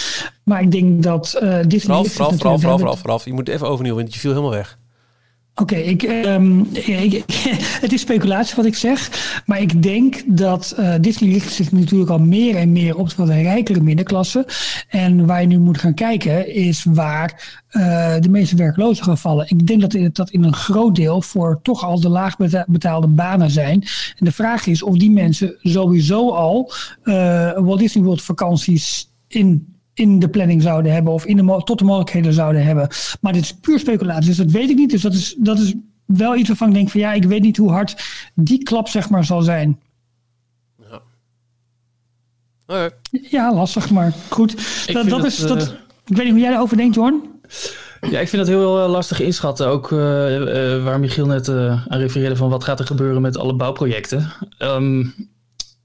Maar ik denk dat uh, vooral, vooral, vooral, vooral, vooral. Je moet even overnieuw, want je viel helemaal weg. Oké, ik, um, ik, het is speculatie wat ik zeg. Maar ik denk dat uh, Disney richt zich natuurlijk al meer en meer op de rijkere middenklasse. En waar je nu moet gaan kijken is waar uh, de meeste werklozen gaan vallen. Ik denk dat dat in een groot deel voor toch al de laag betaalde banen zijn. En de vraag is of die mensen sowieso al uh, Walt Disney World vakanties in in de planning zouden hebben of in de, tot de mogelijkheden zouden hebben. Maar dit is puur speculatie, dus dat weet ik niet. Dus dat is, dat is wel iets waarvan ik denk van ja, ik weet niet hoe hard die klap zeg maar zal zijn. Ja, okay. ja lastig, maar goed. Dat, dat is, dat, uh... Ik weet niet hoe jij erover denkt, Jorn. Ja, ik vind dat heel uh, lastig inschatten. Ook uh, waar Michiel net aan refereerde van wat gaat er gebeuren met alle bouwprojecten. Um,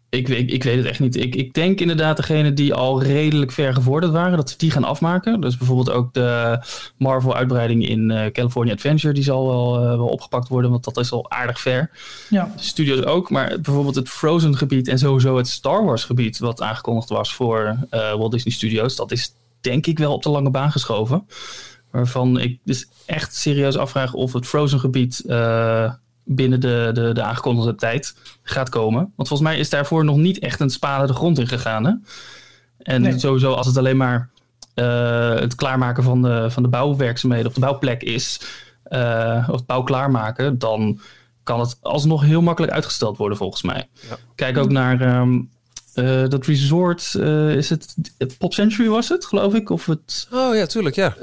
ik, ik, ik, weet het echt niet. Ik, ik denk inderdaad degene die al redelijk ver gevorderd waren, dat ze die gaan afmaken. Dus bijvoorbeeld ook de Marvel-uitbreiding in uh, California Adventure, die zal wel, uh, wel opgepakt worden, want dat is al aardig ver. Ja. Studios ook, maar bijvoorbeeld het Frozen-gebied en sowieso het Star Wars-gebied, wat aangekondigd was voor uh, Walt Disney Studios, dat is denk ik wel op de lange baan geschoven. Waarvan ik dus echt serieus afvraag of het Frozen-gebied binnen de, de, de aangekondigde tijd gaat komen. Want volgens mij is daarvoor nog niet echt een spade de grond in gegaan. Hè? En sowieso als het alleen maar uh, het klaarmaken van de, van de bouwwerkzaamheden op de bouwplek is, uh, of bouw klaarmaken, dan kan het alsnog heel makkelijk uitgesteld worden volgens mij. Ja. Kijk ook naar um, uh, dat resort, is het Pop Century was het, geloof ik? Of het, oh ja, tuurlijk, ja.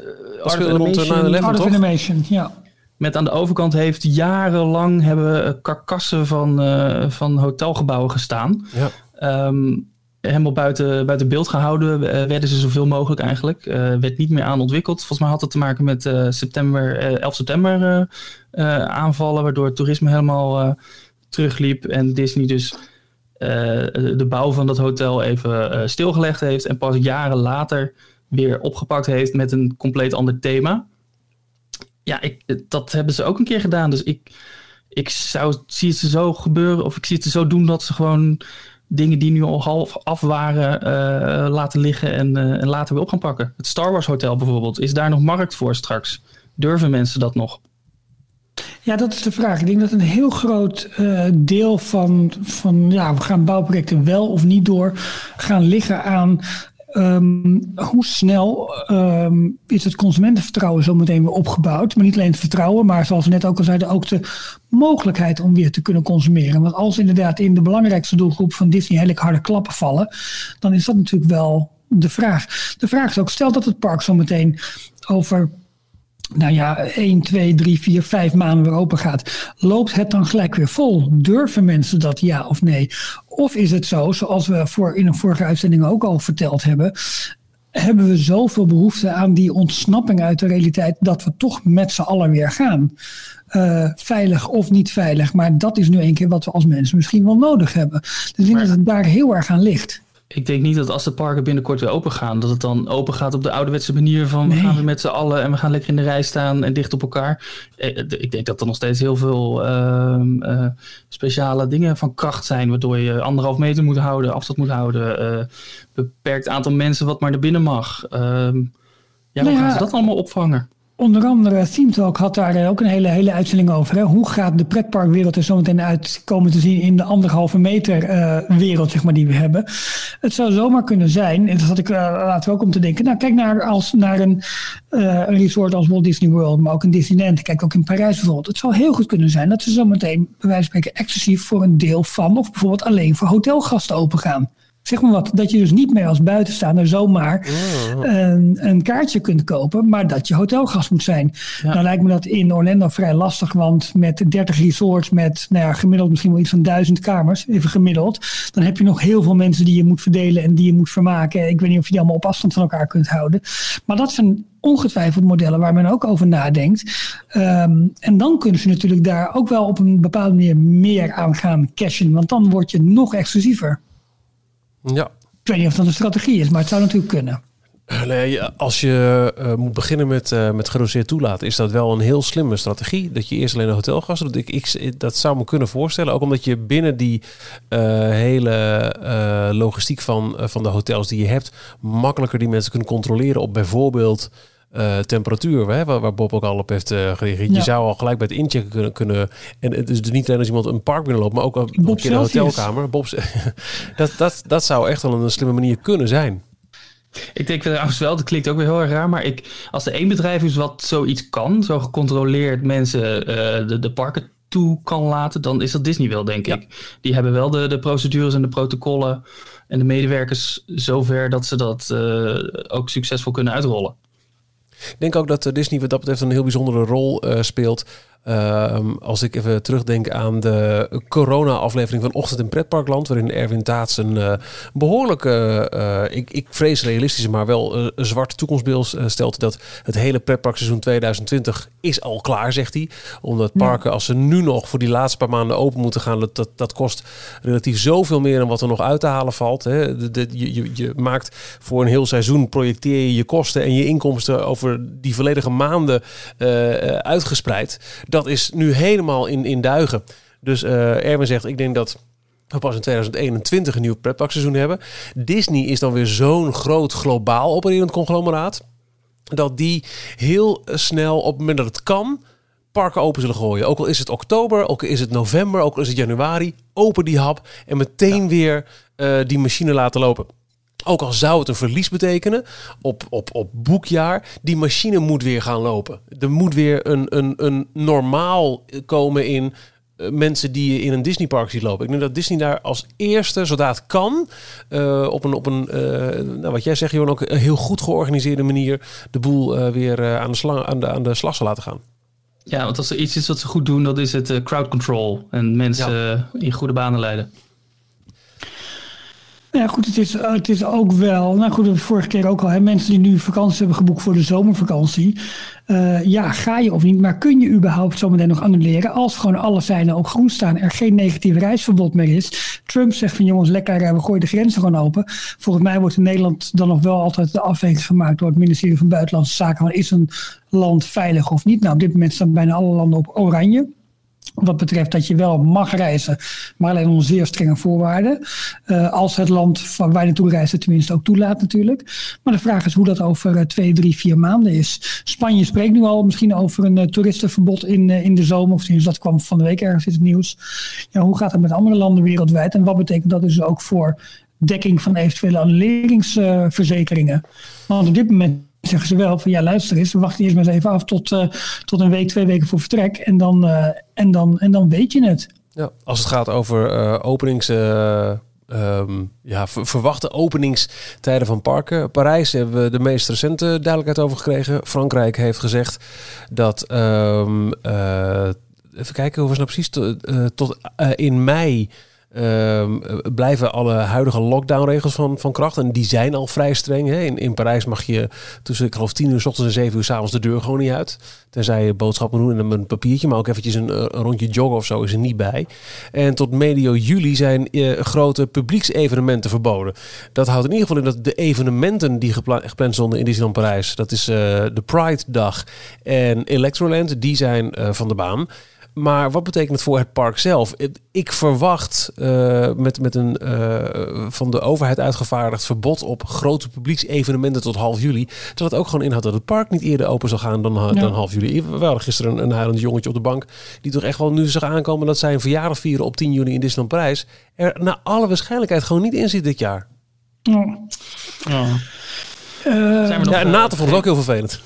Art speelde rond de 9-11, Art of Animation, ja. Met aan de overkant heeft jarenlang hebben karkassen van, uh, van hotelgebouwen gestaan. Ja. Um, helemaal buiten, buiten beeld gehouden uh, werden ze zoveel mogelijk eigenlijk. Uh, werd niet meer aan ontwikkeld. Volgens mij had het te maken met september, 11 september aanvallen, waardoor het toerisme helemaal terugliep. En Disney dus de bouw van dat hotel even stilgelegd heeft. En pas jaren later weer opgepakt heeft met een compleet ander thema ja, ik, dat hebben ze ook een keer gedaan. Dus ik, ik zou, zie het ze zo gebeuren, of ik zie het ze zo doen dat ze gewoon dingen die nu al half af waren eh, laten liggen en, uh, en later weer op gaan pakken. Het Star Wars Hotel bijvoorbeeld, is daar nog markt voor straks? Durven mensen dat nog? Ja, dat is de vraag. Ik denk dat een heel groot uh, deel van, van ja, we gaan bouwprojecten wel of niet door gaan liggen aan Um, hoe snel um, is het consumentenvertrouwen zo meteen weer opgebouwd? Maar niet alleen het vertrouwen, maar zoals we net ook al zeiden, ook de mogelijkheid om weer te kunnen consumeren. Want als inderdaad in de belangrijkste doelgroep van Disney hele harde klappen vallen, dan is dat natuurlijk wel de vraag. De vraag is ook, stel dat het park zo meteen over nou ja, 1, 2, 3, 4, 5 maanden weer open gaat, loopt het dan gelijk weer vol? Durven mensen dat ja of nee? Of is het zo, zoals we voor, in een vorige uitzending ook al verteld hebben, hebben we zoveel behoefte aan die ontsnapping uit de realiteit dat we toch met z'n allen weer gaan? Uh, veilig of niet veilig, maar dat is nu een keer wat we als mensen misschien wel nodig hebben. Dus ik denk dat het daar heel erg aan ligt ik denk niet dat als de parken binnenkort weer open gaan, dat het dan open gaat op de ouderwetse manier van we gaan weer met z'n allen en we gaan lekker in de rij staan en dicht op elkaar. Eh, ik denk dat er nog steeds heel veel uh, speciale dingen van kracht zijn, waardoor je anderhalf meter moet houden, afstand moet houden, uh, beperkt aantal mensen wat maar naar binnen mag. Ehm, ja, hoe nou gaan ze dat allemaal opvangen? Onder andere Theme Talk had daar eh, ook een hele, hele uitzending over. Hè? Hoe gaat de pretparkwereld er zometeen uit komen te zien in de anderhalve meter uh, wereld zeg maar, die we hebben. Het zou zomaar kunnen zijn, en dat had ik uh, later ook om te denken. Nou, kijk naar, als, naar een, resort als Walt Disney World, maar ook een Disneyland. Kijk ook in Parijs bijvoorbeeld. Het zou heel goed kunnen zijn dat ze zometeen bij wijze van spreken exclusief voor een deel van, of bijvoorbeeld alleen voor hotelgasten open gaan zeg maar wat, dat je dus niet meer als buitenstaander zomaar oh. een, een, kaartje kunt kopen, maar dat je hotelgast moet zijn. Ja. Nou lijkt me dat in Orlando vrij lastig, want met 30 resorts met nou ja, gemiddeld misschien wel iets van duizend kamers, even gemiddeld, dan heb je nog heel veel mensen die je moet verdelen en die je moet vermaken. Ik weet niet of je die allemaal op afstand van elkaar kunt houden. Maar dat zijn ongetwijfeld modellen waar men ook over nadenkt. Um, en dan kunnen ze natuurlijk daar ook wel op een bepaalde manier meer aan gaan cashen, want dan word je nog exclusiever. Ja. Ik weet niet of dat een strategie is, maar het zou natuurlijk kunnen. Nee, als je uh, moet beginnen met, uh, met gedoseerd toelaten, is dat wel een heel slimme strategie. Dat je eerst alleen een hotelgasten doet. Ik, ik, dat zou me kunnen voorstellen. Ook omdat je binnen die uh, hele logistiek van, van de hotels die je hebt, makkelijker die mensen kunt controleren op bijvoorbeeld uh, temperatuur, hè, waar, Bob ook al op heeft uh, gereageerd. Je zou al gelijk bij het inchecken kunnen. kunnen en het is dus niet alleen als iemand een park binnenloopt, maar ook een in een hotelkamer. Bob's, dat, dat, dat zou echt wel een slimme manier kunnen zijn. Ik denk trouwens wel, dat klinkt ook weer heel erg raar, maar ik, als er één bedrijf is wat zoiets kan, zo gecontroleerd mensen uh, de, de parken toe kan laten, dan is dat Disney wel, denk ik. Die hebben wel de, de procedures en de protocollen en de medewerkers zover dat ze dat ook succesvol kunnen uitrollen. Ik denk ook dat Disney wat dat betreft een heel bijzondere rol uh, speelt. Ehm, als ik even terugdenk aan de corona-aflevering van Ochtend in Pretparkland, waarin Erwin Taats een uh, behoorlijke, uh, ik, ik vrees realistische, maar wel uh, een zwart toekomstbeeld stelt dat het hele pretparkseizoen 2020 is al klaar, zegt hij. Omdat parken, als ze nu nog voor die laatste paar maanden open moeten gaan, dat, dat, dat kost relatief zoveel meer dan wat er nog uit te halen valt. Hè. De, de, je, je, je maakt voor een heel seizoen, projecteer je je kosten en je inkomsten over die volledige maanden uitgespreid dat is nu helemaal in, in duigen. Dus uh, Erwin zegt, ik denk dat we pas in 2021 een nieuw pretparkseizoen hebben. Disney is dan weer zo'n groot globaal opererend conglomeraat. Dat die heel snel op het moment dat het kan parken open zullen gooien. Ook al is het oktober, ook al is het november, ook al is het januari. Open die hap en meteen weer uh, die machine laten lopen. Ook al zou het een verlies betekenen op, op, op boekjaar, die machine moet weer gaan lopen. Er moet weer een, een, een normaal komen in uh, mensen die je in een Disneypark ziet lopen. Ik denk dat Disney daar als eerste, zodra het kan, uh, op een, op een uh, nou, wat jij zegt, Johan, ook een heel goed georganiseerde manier de boel weer aan, de slang, aan, de, aan de slag zal laten gaan. Ja, want als er iets is wat ze goed doen, dat is het crowd control en mensen ja. in goede banen leiden. Ja, goed, het is, het is ook wel. Nou goed, de vorige keer ook al. Hè, mensen die nu vakantie hebben geboekt voor de zomervakantie. Uh, ja, ga je of niet? Maar kun je überhaupt zometeen nog annuleren? Als gewoon alle zijnen ook groen staan, er geen negatief reisverbod meer is. Trump zegt van jongens, lekker, we gooien de grenzen gewoon open. Volgens mij wordt in Nederland dan nog wel altijd de afweging gemaakt door het ministerie van Buitenlandse Zaken. Van is een land veilig of niet? Nou, op dit moment staan bijna alle landen op oranje. Wat betreft dat je wel mag reizen, maar alleen onder zeer strenge voorwaarden. Uh, als het land van waar je naartoe reist tenminste ook toelaat natuurlijk. Maar de vraag is hoe dat over uh, twee, drie, vier maanden is. Spanje spreekt nu al misschien over een uh, toeristenverbod in, in de zomer. Of dat kwam van de week ergens in het nieuws. Ja, hoe gaat het met andere landen wereldwijd? En wat betekent dat dus ook voor dekking van eventuele annuleringsverzekeringen? Want op dit moment zeggen ze wel van ja, luister eens, we wachten eerst maar eens even af tot, uh, tot een week, twee weken voor vertrek. En dan, uh, en dan, en dan weet je het. Ja, als het gaat over uh, openings. Um, ja, verwachte openingstijden van parken. Parijs hebben we de meest recente duidelijkheid over gekregen. Frankrijk heeft gezegd dat. Um, even kijken hoe was nou precies. Tot in mei Uh, blijven alle huidige lockdownregels van, van kracht. En die zijn al vrij streng. Hè. In, in Parijs mag je tussen, ik geloof, 10 uur s ochtends en 7 uur s avonds de deur gewoon niet uit. Tenzij je boodschappen doen en een papiertje. Maar ook eventjes een, rondje joggen of zo is er niet bij. En tot medio juli zijn uh, grote publieksevenementen verboden. Dat houdt in ieder geval in dat de evenementen die gepland, stonden in Disneyland Parijs. Dat is uh, de Pride Dag en Electroland. Die zijn uh, van de baan. Maar wat betekent het voor het park zelf? Ik verwacht uh, met, met een uh, van de overheid uitgevaardigd verbod op grote publieksevenementen tot half juli. Dat het ook gewoon inhoudt dat het park niet eerder open zal gaan dan, ja. dan half juli. We hadden gisteren een, een huilend jongetje op de bank. Die toch echt wel nu zag aankomen dat zijn verjaardag vieren op 10 juni in Disneyland Parijs. Er naar alle waarschijnlijkheid gewoon niet in zit dit jaar. Ja. Ja. Uh, Zijn we nog, Ja, en Nathan vond het ook heel vervelend.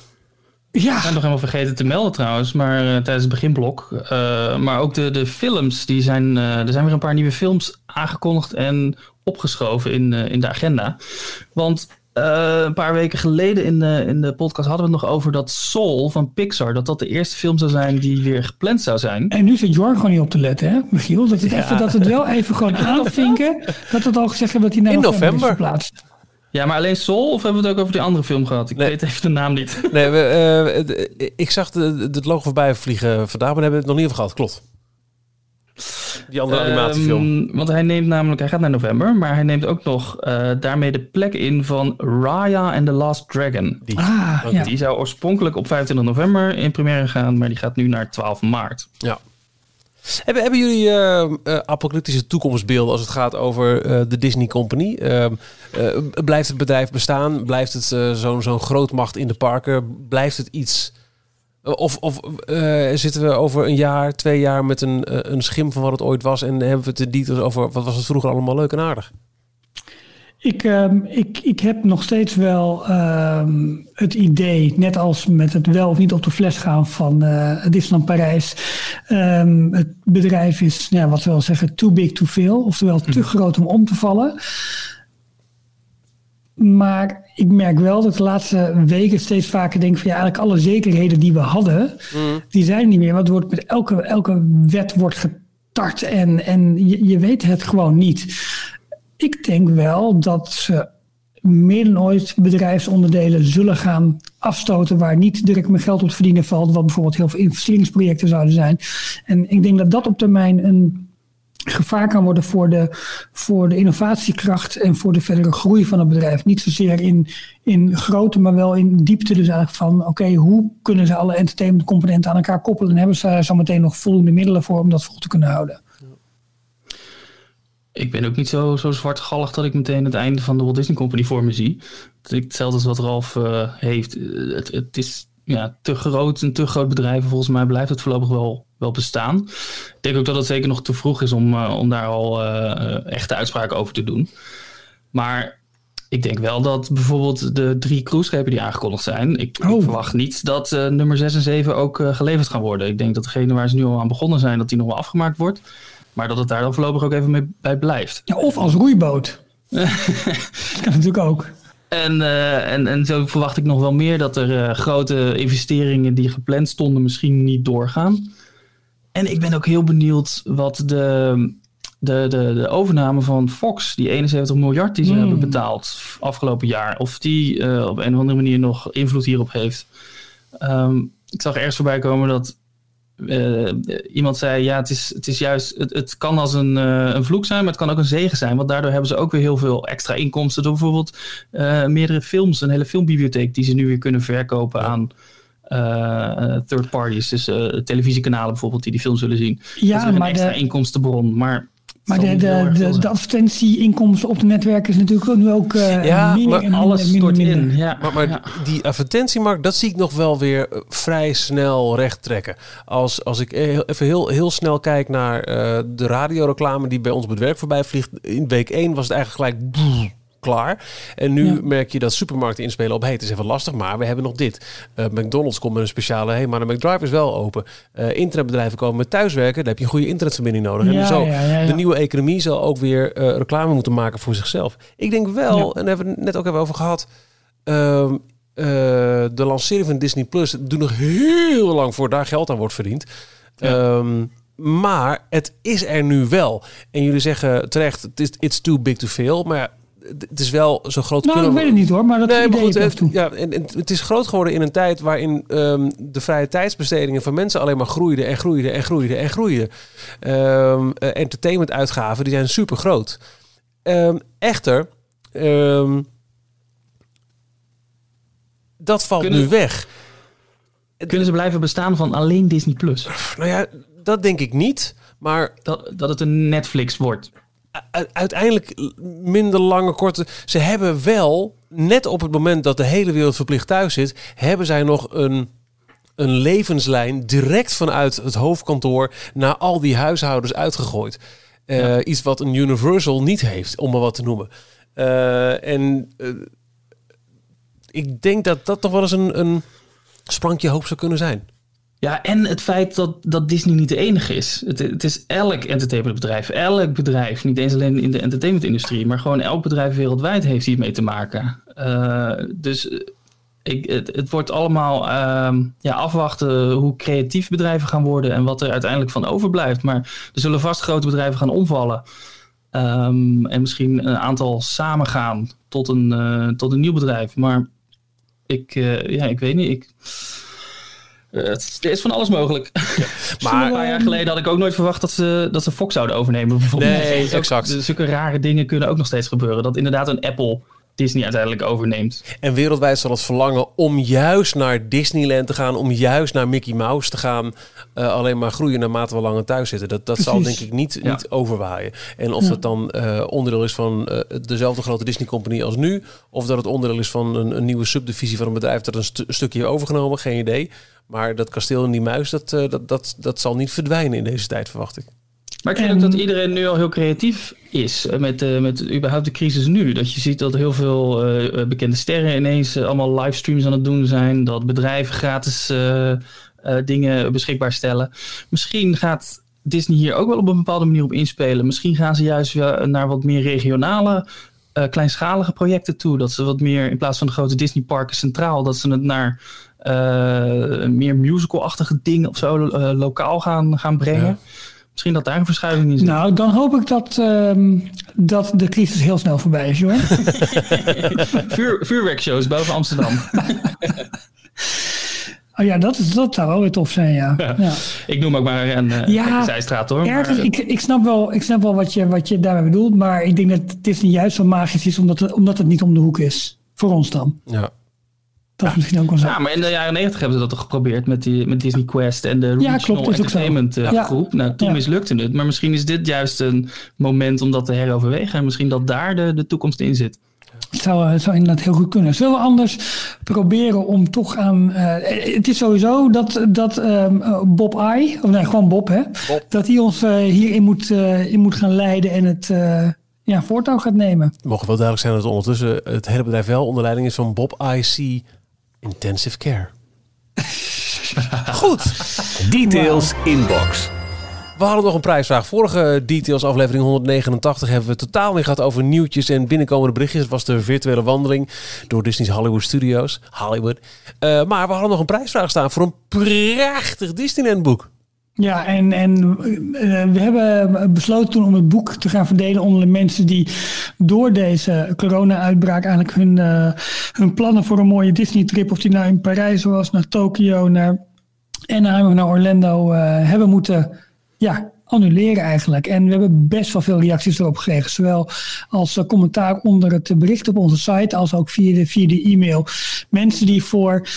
Ja. We zijn nog helemaal vergeten te melden trouwens, maar uh, tijdens het beginblok. Uh, maar ook de, de films, die zijn, uh, er zijn weer een paar nieuwe films aangekondigd en opgeschoven in, in de agenda. Want een paar weken geleden in de, in de podcast hadden we het nog over dat Soul van Pixar, dat dat de eerste film zou zijn die weer gepland zou zijn. En nu zit Jorn gewoon niet op te letten, hè, Michiel? Dat het, Ja. even, dat het wel even gewoon aanvinken. Dat het al gezegd hebben dat hij naar In november is verplaatst. Ja, maar alleen Soul of hebben we het ook over die andere film gehad? Ik Nee. weet even de naam niet. Nee, we, eh, ik zag de, het logo voorbij vliegen vandaag, maar daar hebben we het nog niet over gehad. Klopt. Die andere animatiefilm. Ehm, want hij neemt namelijk, hij gaat naar november, maar hij neemt ook nog eh, daarmee de plek in van Raya and the Last Dragon. Die. Ah, ja. Die zou oorspronkelijk op 25 november in première gaan, maar die gaat nu naar 12 maart. Ja. Hebben, hebben jullie eh, apocalyptische toekomstbeelden als het gaat over eh, de Disney Company? Ehm, eh, blijft het bedrijf bestaan? Blijft het zo'n zo'n grootmacht in de parken? Blijft het iets... Of, of zitten we over een jaar, twee jaar met een, een schim van wat het ooit was... en hebben we het de details over wat was het vroeger allemaal leuk en aardig? Ik, ehm, ik, ik heb nog steeds wel ehm, het idee, net als met het wel of niet op de fles gaan van eh Disneyland Parijs. ehm, het bedrijf is, ja, wat we wel zeggen, too big to fail. Oftewel te groot om om te vallen. Maar ik merk wel dat de laatste weken steeds vaker denk van ja, eigenlijk alle zekerheden die we hadden, die zijn niet meer. Want wordt met elke, elke wet wordt getart en, en je, je weet het gewoon niet. Ik denk wel dat ze meer dan ooit bedrijfsonderdelen zullen gaan afstoten waar niet direct meer geld op verdienen valt, wat bijvoorbeeld heel veel investeringsprojecten zouden zijn. En ik denk dat dat op termijn een gevaar kan worden voor de, voor de innovatiekracht en voor de verdere groei van het bedrijf. Niet zozeer in, in grootte, maar wel in diepte. Dus eigenlijk van, oké, hoe kunnen ze alle entertainment componenten aan elkaar koppelen? En hebben ze daar zo meteen nog voldoende middelen voor om dat vol te kunnen houden? Ik ben ook niet zo, zo zwartgallig dat ik meteen het einde van de Walt Disney Company voor me zie. Hetzelfde als wat Ralf eh, heeft. Eh, Het, het is ja, te groot, een te groot bedrijf. Volgens mij blijft het voorlopig wel, wel bestaan. Ik denk ook dat het zeker nog te vroeg is om, eh, om daar al echte uitspraken over te doen. Maar ik denk wel dat bijvoorbeeld de drie cruiseschepen die aangekondigd zijn. Ik, ik Oh. verwacht niet dat nummer 6 en 7 ook geleverd gaan worden. Ik denk dat degene waar ze nu al aan begonnen zijn, dat die nog wel afgemaakt wordt. Maar dat het daar dan voorlopig ook even mee, bij blijft. Ja, of als roeiboot. dat kan natuurlijk ook. En, eh, en, en zo verwacht ik nog wel meer dat er eh, grote investeringen die gepland stonden misschien niet doorgaan. En ik ben ook heel benieuwd wat de, de, de, de overname van Fox, die 71 miljard die ze Hmm. hebben betaald afgelopen jaar, of die eh, op een of andere manier nog invloed hierop heeft. Ehm, ik zag ergens voorbij komen dat eh, iemand zei, ja, het is, het is juist, het, het kan als een, eh, een vloek zijn, maar het kan ook een zegen zijn. Want daardoor hebben ze ook weer heel veel extra inkomsten door bijvoorbeeld eh, meerdere films, een hele filmbibliotheek die ze nu weer kunnen verkopen aan, third parties, dus televisiekanalen bijvoorbeeld, die die film zullen zien. Ja, dat is weer maar een extra de- inkomstenbron. Maar, Maar de, de, de, advertentieinkomsten op de netwerken is natuurlijk ook nu ook eh Ja, minder maar en minder, alles minder, stort minder. in. Ja, Maar, maar ja. die advertentiemarkt, dat zie ik nog wel weer eh, vrij snel recht trekken. Als, als ik even heel, heel snel kijk naar eh, de radioreclame die bij ons op het werk voorbij vliegt. In week 1 was het eigenlijk gelijk klaar. En nu Ja. merk je dat supermarkten inspelen op... hey, het is even lastig, maar we hebben nog dit. Eh, McDonald's komt met een speciale... hey, maar de McDrive is wel open. Eh, internetbedrijven komen met thuiswerken. Daar heb je een goede internetverbinding nodig. en Ja, zo, ja, de nieuwe economie zal ook weer eh, reclame moeten maken voor zichzelf. Ik denk wel, en daar hebben we het net ook even over gehad... Ehm, eh, de lancering van Disney Plus duurt nog heel lang voor daar geld aan wordt verdiend. Ehm, maar het is er nu wel. En jullie zeggen terecht, het is it's too big to fail. Maar het is wel zo groot Nou, ik kunnen weet het niet hoor, maar dat Nee, maar goed, ik het, en toe. ja, en, en het is groot geworden in een tijd waarin ehm, de vrije tijdsbestedingen van mensen alleen maar groeiden en groeiden en groeiden en groeiden. Ehm eh, entertainmentuitgaven die zijn super groot. echter, ehm, dat valt Kunnen- nu weg. Kunnen ze blijven bestaan van alleen Disney Plus? Nou ja, dat denk ik niet. Maar Dat, dat het een Netflix wordt. Uiteindelijk minder lange, korte. Ze hebben wel, net op het moment dat de hele wereld verplicht thuis zit, hebben zij nog een, een levenslijn direct vanuit het hoofdkantoor naar al die huishoudens uitgegooid. Eh, Ja. Iets wat een Universal niet heeft, om maar wat te noemen. Eh, en eh, ik denk dat dat toch wel eens een, een sprankje hoop zou kunnen zijn. Ja, en het feit dat, dat Disney niet de enige is. Het, het is elk entertainmentbedrijf, elk bedrijf, niet eens alleen in de entertainmentindustrie, maar gewoon elk bedrijf wereldwijd heeft hier mee te maken. Eh, dus eh, ik, het, het wordt allemaal ehm, ja, afwachten hoe creatief bedrijven gaan worden en wat er uiteindelijk van overblijft. Maar er zullen vast grote bedrijven gaan omvallen. Ehm, en misschien een aantal samengaan tot een, eh, tot een nieuw bedrijf. Maar ik, ja, ik weet niet. Ik, het, er is van alles mogelijk. Maar een paar jaar geleden had ik ook nooit verwacht dat ze, dat ze Fox zouden overnemen. Bijvoorbeeld. Nee, ook- exact. dus Zulke rare dingen kunnen ook nog steeds gebeuren. Dat inderdaad een Apple Disney uiteindelijk overneemt. En wereldwijd zal het verlangen om juist naar Disneyland te gaan, om juist naar Mickey Mouse te gaan, eh, alleen maar groeien naarmate we langer thuis zitten. Dat, dat zal denk ik niet, Ja. niet overwaaien. En of Ja. dat dan eh, onderdeel is van eh, dezelfde grote Disney Company als nu, of dat het onderdeel is van een, een nieuwe subdivisie van een bedrijf dat een stu- stukje heeft overgenomen, geen idee. Maar dat kasteel en die muis, dat, eh, dat, dat, dat zal niet verdwijnen in deze tijd, verwacht ik. Maar ik vind En- ook dat iedereen nu al heel creatief is eh, met, eh, met überhaupt de crisis nu. Dat je ziet dat heel veel eh, bekende sterren ineens allemaal livestreams aan het doen zijn. Dat bedrijven gratis eh, eh, dingen beschikbaar stellen. Misschien gaat Disney hier ook wel op een bepaalde manier op inspelen. Misschien gaan ze juist weer naar wat meer regionale, eh, kleinschalige projecten toe. Dat ze wat meer, in plaats van de grote Disney parken centraal, dat ze het naar eh, meer musical-achtige dingen of zo lokaal gaan, gaan brengen. Ja. Misschien dat daar een verschuiving in zit. Nou, dan hoop ik dat, ehm, dat de crisis heel snel voorbij is, hoor. Vuur, vuurwerkshows boven Amsterdam. Oh ja, dat, is, dat zou wel weer tof zijn, ja. ja. Ik noem ook maar een uh, Ja, zijstraat hoor. Ergens, maar, ik, ik snap wel, ik snap wel wat, je, wat je daarmee bedoelt, maar ik denk dat Disney juist zo magisch is omdat het, omdat het niet om de hoek is. Voor ons dan. Ja. Dat is misschien ook wel zo. ja, maar in de jaren negentig hebben ze dat toch geprobeerd met, die, met Disney Quest en de Regional klopt, is ook zo. Entertainment eh, Ja. groep. Nou, toen Ja. mislukte het. Maar misschien is dit juist een moment om dat te heroverwegen. En misschien dat daar de, de toekomst in zit. Het zou, het zou inderdaad heel goed kunnen. Zullen we anders proberen om toch aan... eh, het is sowieso dat, dat ehm, eh, Bob I, of nee, gewoon Bob, hè, dat hij ons eh, hierin moet, eh, in moet gaan leiden en het eh, ja, voortouw gaat nemen. Het mogen wel duidelijk zijn dat ondertussen het hele bedrijf wel onder leiding is van Bob IC Intensive Care. Goed. Details inbox. We hadden nog een prijsvraag. Vorige Details aflevering 189 hebben we totaal weer gehad over nieuwtjes en binnenkomende berichtjes. Het was de virtuele wandeling door Disney's Hollywood Studios. Hollywood. Eh, maar we hadden nog een prijsvraag staan voor een prachtig Disneyland boek. Ja, en, en eh, we hebben besloten toen om het boek te gaan verdelen onder de mensen die door deze corona-uitbraak eigenlijk hun, eh, hun plannen voor een mooie Disney-trip, of die nou in Parijs was, naar Tokio, naar Anaheim of naar Orlando, eh, hebben moeten ja, annuleren eigenlijk. En we hebben best wel veel reacties erop gekregen. Zowel als uh, commentaar onder het bericht op onze site, als ook via de, via de e-mail. Mensen die voor,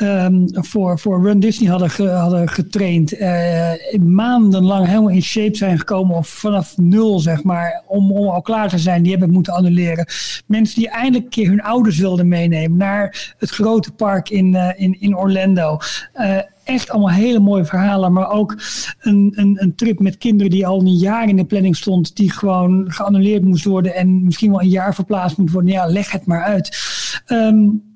um, voor, voor Run Disney hadden, hadden getraind, uh, maandenlang helemaal in shape zijn gekomen, of vanaf nul zeg maar, om, om al klaar te zijn, die hebben moeten annuleren. Mensen die eindelijk een keer hun ouders wilden meenemen naar het grote park in, uh, in, in Orlando echt allemaal hele mooie verhalen. Maar ook een, een, een trip met kinderen die al een jaar in de planning stond. Die gewoon geannuleerd moest worden. En misschien wel een jaar verplaatst moet worden. Ja, leg het maar uit. Um,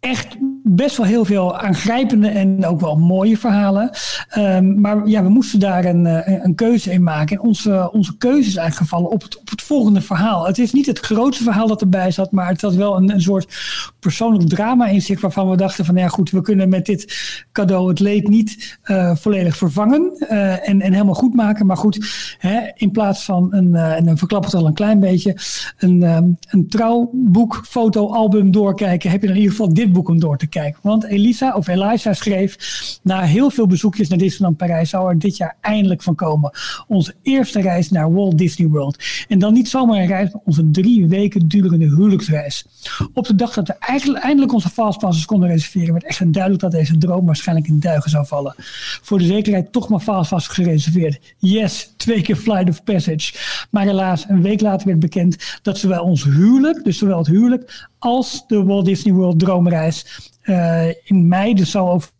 echt best wel heel veel aangrijpende en ook wel mooie verhalen. Um, maar ja, we moesten daar een, een, een, keuze in maken. En onze, onze keuze is eigenlijk gevallen op het, op het volgende verhaal. Het is niet het grootste verhaal dat erbij zat, maar het had wel een, een soort persoonlijk drama in zich waarvan we dachten van ja goed, we kunnen met dit cadeau het leed niet uh, volledig vervangen uh, en, en helemaal goed maken. Maar goed, hè, in plaats van een, uh, en dan verklap het al een klein beetje, een, um, een trouwboek, fotoalbum doorkijken, heb je in ieder geval dit boek om door te kijken. Want Elisa of Elisa schreef, na heel veel bezoekjes naar Disneyland Parijs zou er dit jaar eindelijk van komen. Onze eerste reis naar Walt Disney World. En dan niet zomaar een reis, maar onze drie weken durende huwelijksreis. Op de dag dat we eigenlijk, eindelijk onze fastpasses konden reserveren, werd echt duidelijk dat deze droom waarschijnlijk in duigen zou vallen. Voor de zekerheid toch maar fastpass gereserveerd. Yes, twee keer Flight of Passage. Maar helaas, een week later werd bekend dat zowel ons huwelijk, dus zowel het huwelijk als de Walt Disney World droomreis uh, in mei dus zou over.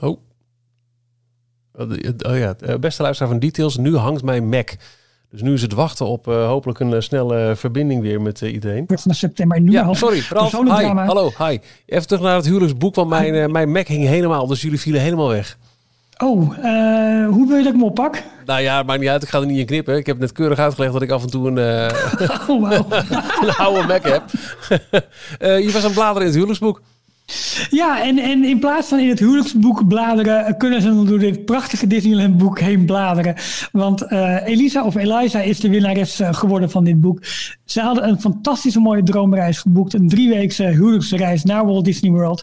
Oh. Oh ja, beste luisteraar van Details, nu hangt mijn Mac. Dus nu is het wachten op uh, hopelijk een uh, snelle verbinding weer met uh, iedereen. Van september. Nu ja, sorry. Ralf, hi. Hallo, hi. Even terug naar het huwelijksboek, want mijn, mijn Mac hing helemaal, dus jullie vielen helemaal weg. Oh, hoe wil je dat ik hem oppak? Nou ja, maakt niet uit. Ik ga er niet in knippen. Ik heb net keurig uitgelegd dat ik af en toe een, uh, oh, een oude Mac heb. uh, je was aan het bladeren in het huwelijksboek. Ja, en, en in plaats van in het huwelijksboek bladeren, kunnen ze door dit prachtige Disneyland boek heen bladeren. Want uh, Elisa of Eliza is de winnares uh, geworden van dit boek. Ze hadden een fantastische mooie droomreis geboekt. Een drieweekse huwelijksreis naar Walt Disney World.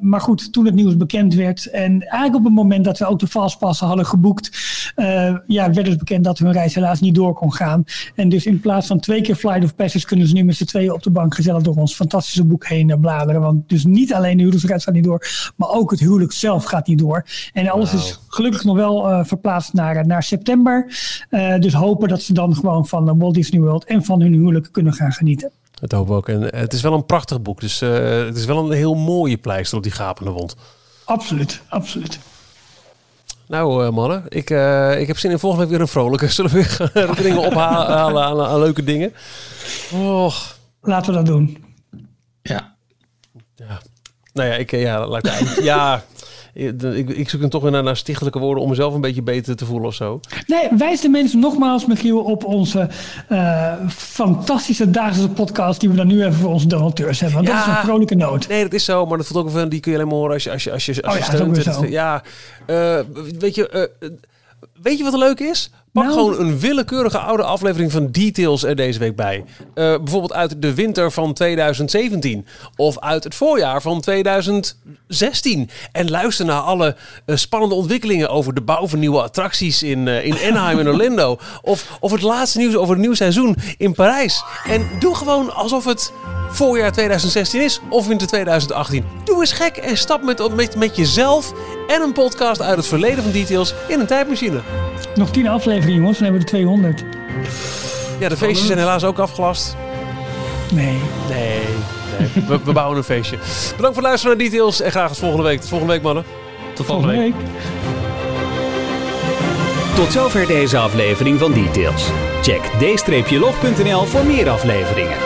Maar goed, toen het nieuws bekend werd en eigenlijk op het moment dat we ook de fastpassen hadden geboekt, ja, werd dus bekend dat hun reis helaas niet door kon gaan. En dus in plaats van twee keer Flight of Passage kunnen ze nu met z'n tweeën op de bank gezellig door ons fantastische boek heen bladeren. Want dus niet alleen de huwelijksreis gaat niet door, maar ook het huwelijk zelf gaat niet door. En alles wow. is gelukkig nog wel uh, verplaatst naar, naar september. Uh, dus hopen dat ze dan gewoon van Walt Disney World en van hun huwelijk kunnen gaan genieten. Dat hopen we ook. En het is wel een prachtig boek. Dus uh, het is wel een heel mooie pleister op die gapende wond. Absoluut, absoluut. Nou, uh, mannen, ik, uh, ik heb zin in volgende week weer een vrolijke. Zullen we weer herinneringen ophalen aan, aan, leuke dingen? Oh. Laten we dat doen. Ja. Nou ja, ik, ja, laat ik, ja ik, ik zoek dan toch weer naar, naar stichtelijke woorden om mezelf een beetje beter te voelen of zo. Nee, wijs de mensen nogmaals, Michiel, op onze uh, fantastische dagelijkse podcast die we dan nu even voor onze donateurs hebben. Want ja, dat is een vrolijke noot. Nee, dat is zo, maar dat voelt ook van die kun je alleen maar horen als je, als je, als je, als je oh, ja, steunt. Het, ja, uh, weet je, uh, weet je wat er leuk is? Pak nou. gewoon een willekeurige oude aflevering van Details er deze week bij. Uh, bijvoorbeeld uit de winter van 2017. Of uit het voorjaar van 2016. En luister naar alle uh, spannende ontwikkelingen over de bouw van nieuwe attracties in, uh, in Anaheim en Orlando. Of, of het laatste nieuws over het nieuw seizoen in Parijs. En doe gewoon alsof het voorjaar 2016 is of winter 2018. Doe eens gek en stap met, met, met jezelf en een podcast uit het verleden van Details in een tijdmachine. Nog tien afleveringen, jongens, dan hebben we de 200. Ja, de feestjes zijn helaas ook afgelast. Nee. Nee. nee. We, we, bouwen een feestje. Bedankt voor het luisteren naar Details en graag tot volgende week. Tot volgende week, mannen. Tot volgende, week. week. Tot zover deze aflevering van Details. Check d-log.nl voor meer afleveringen.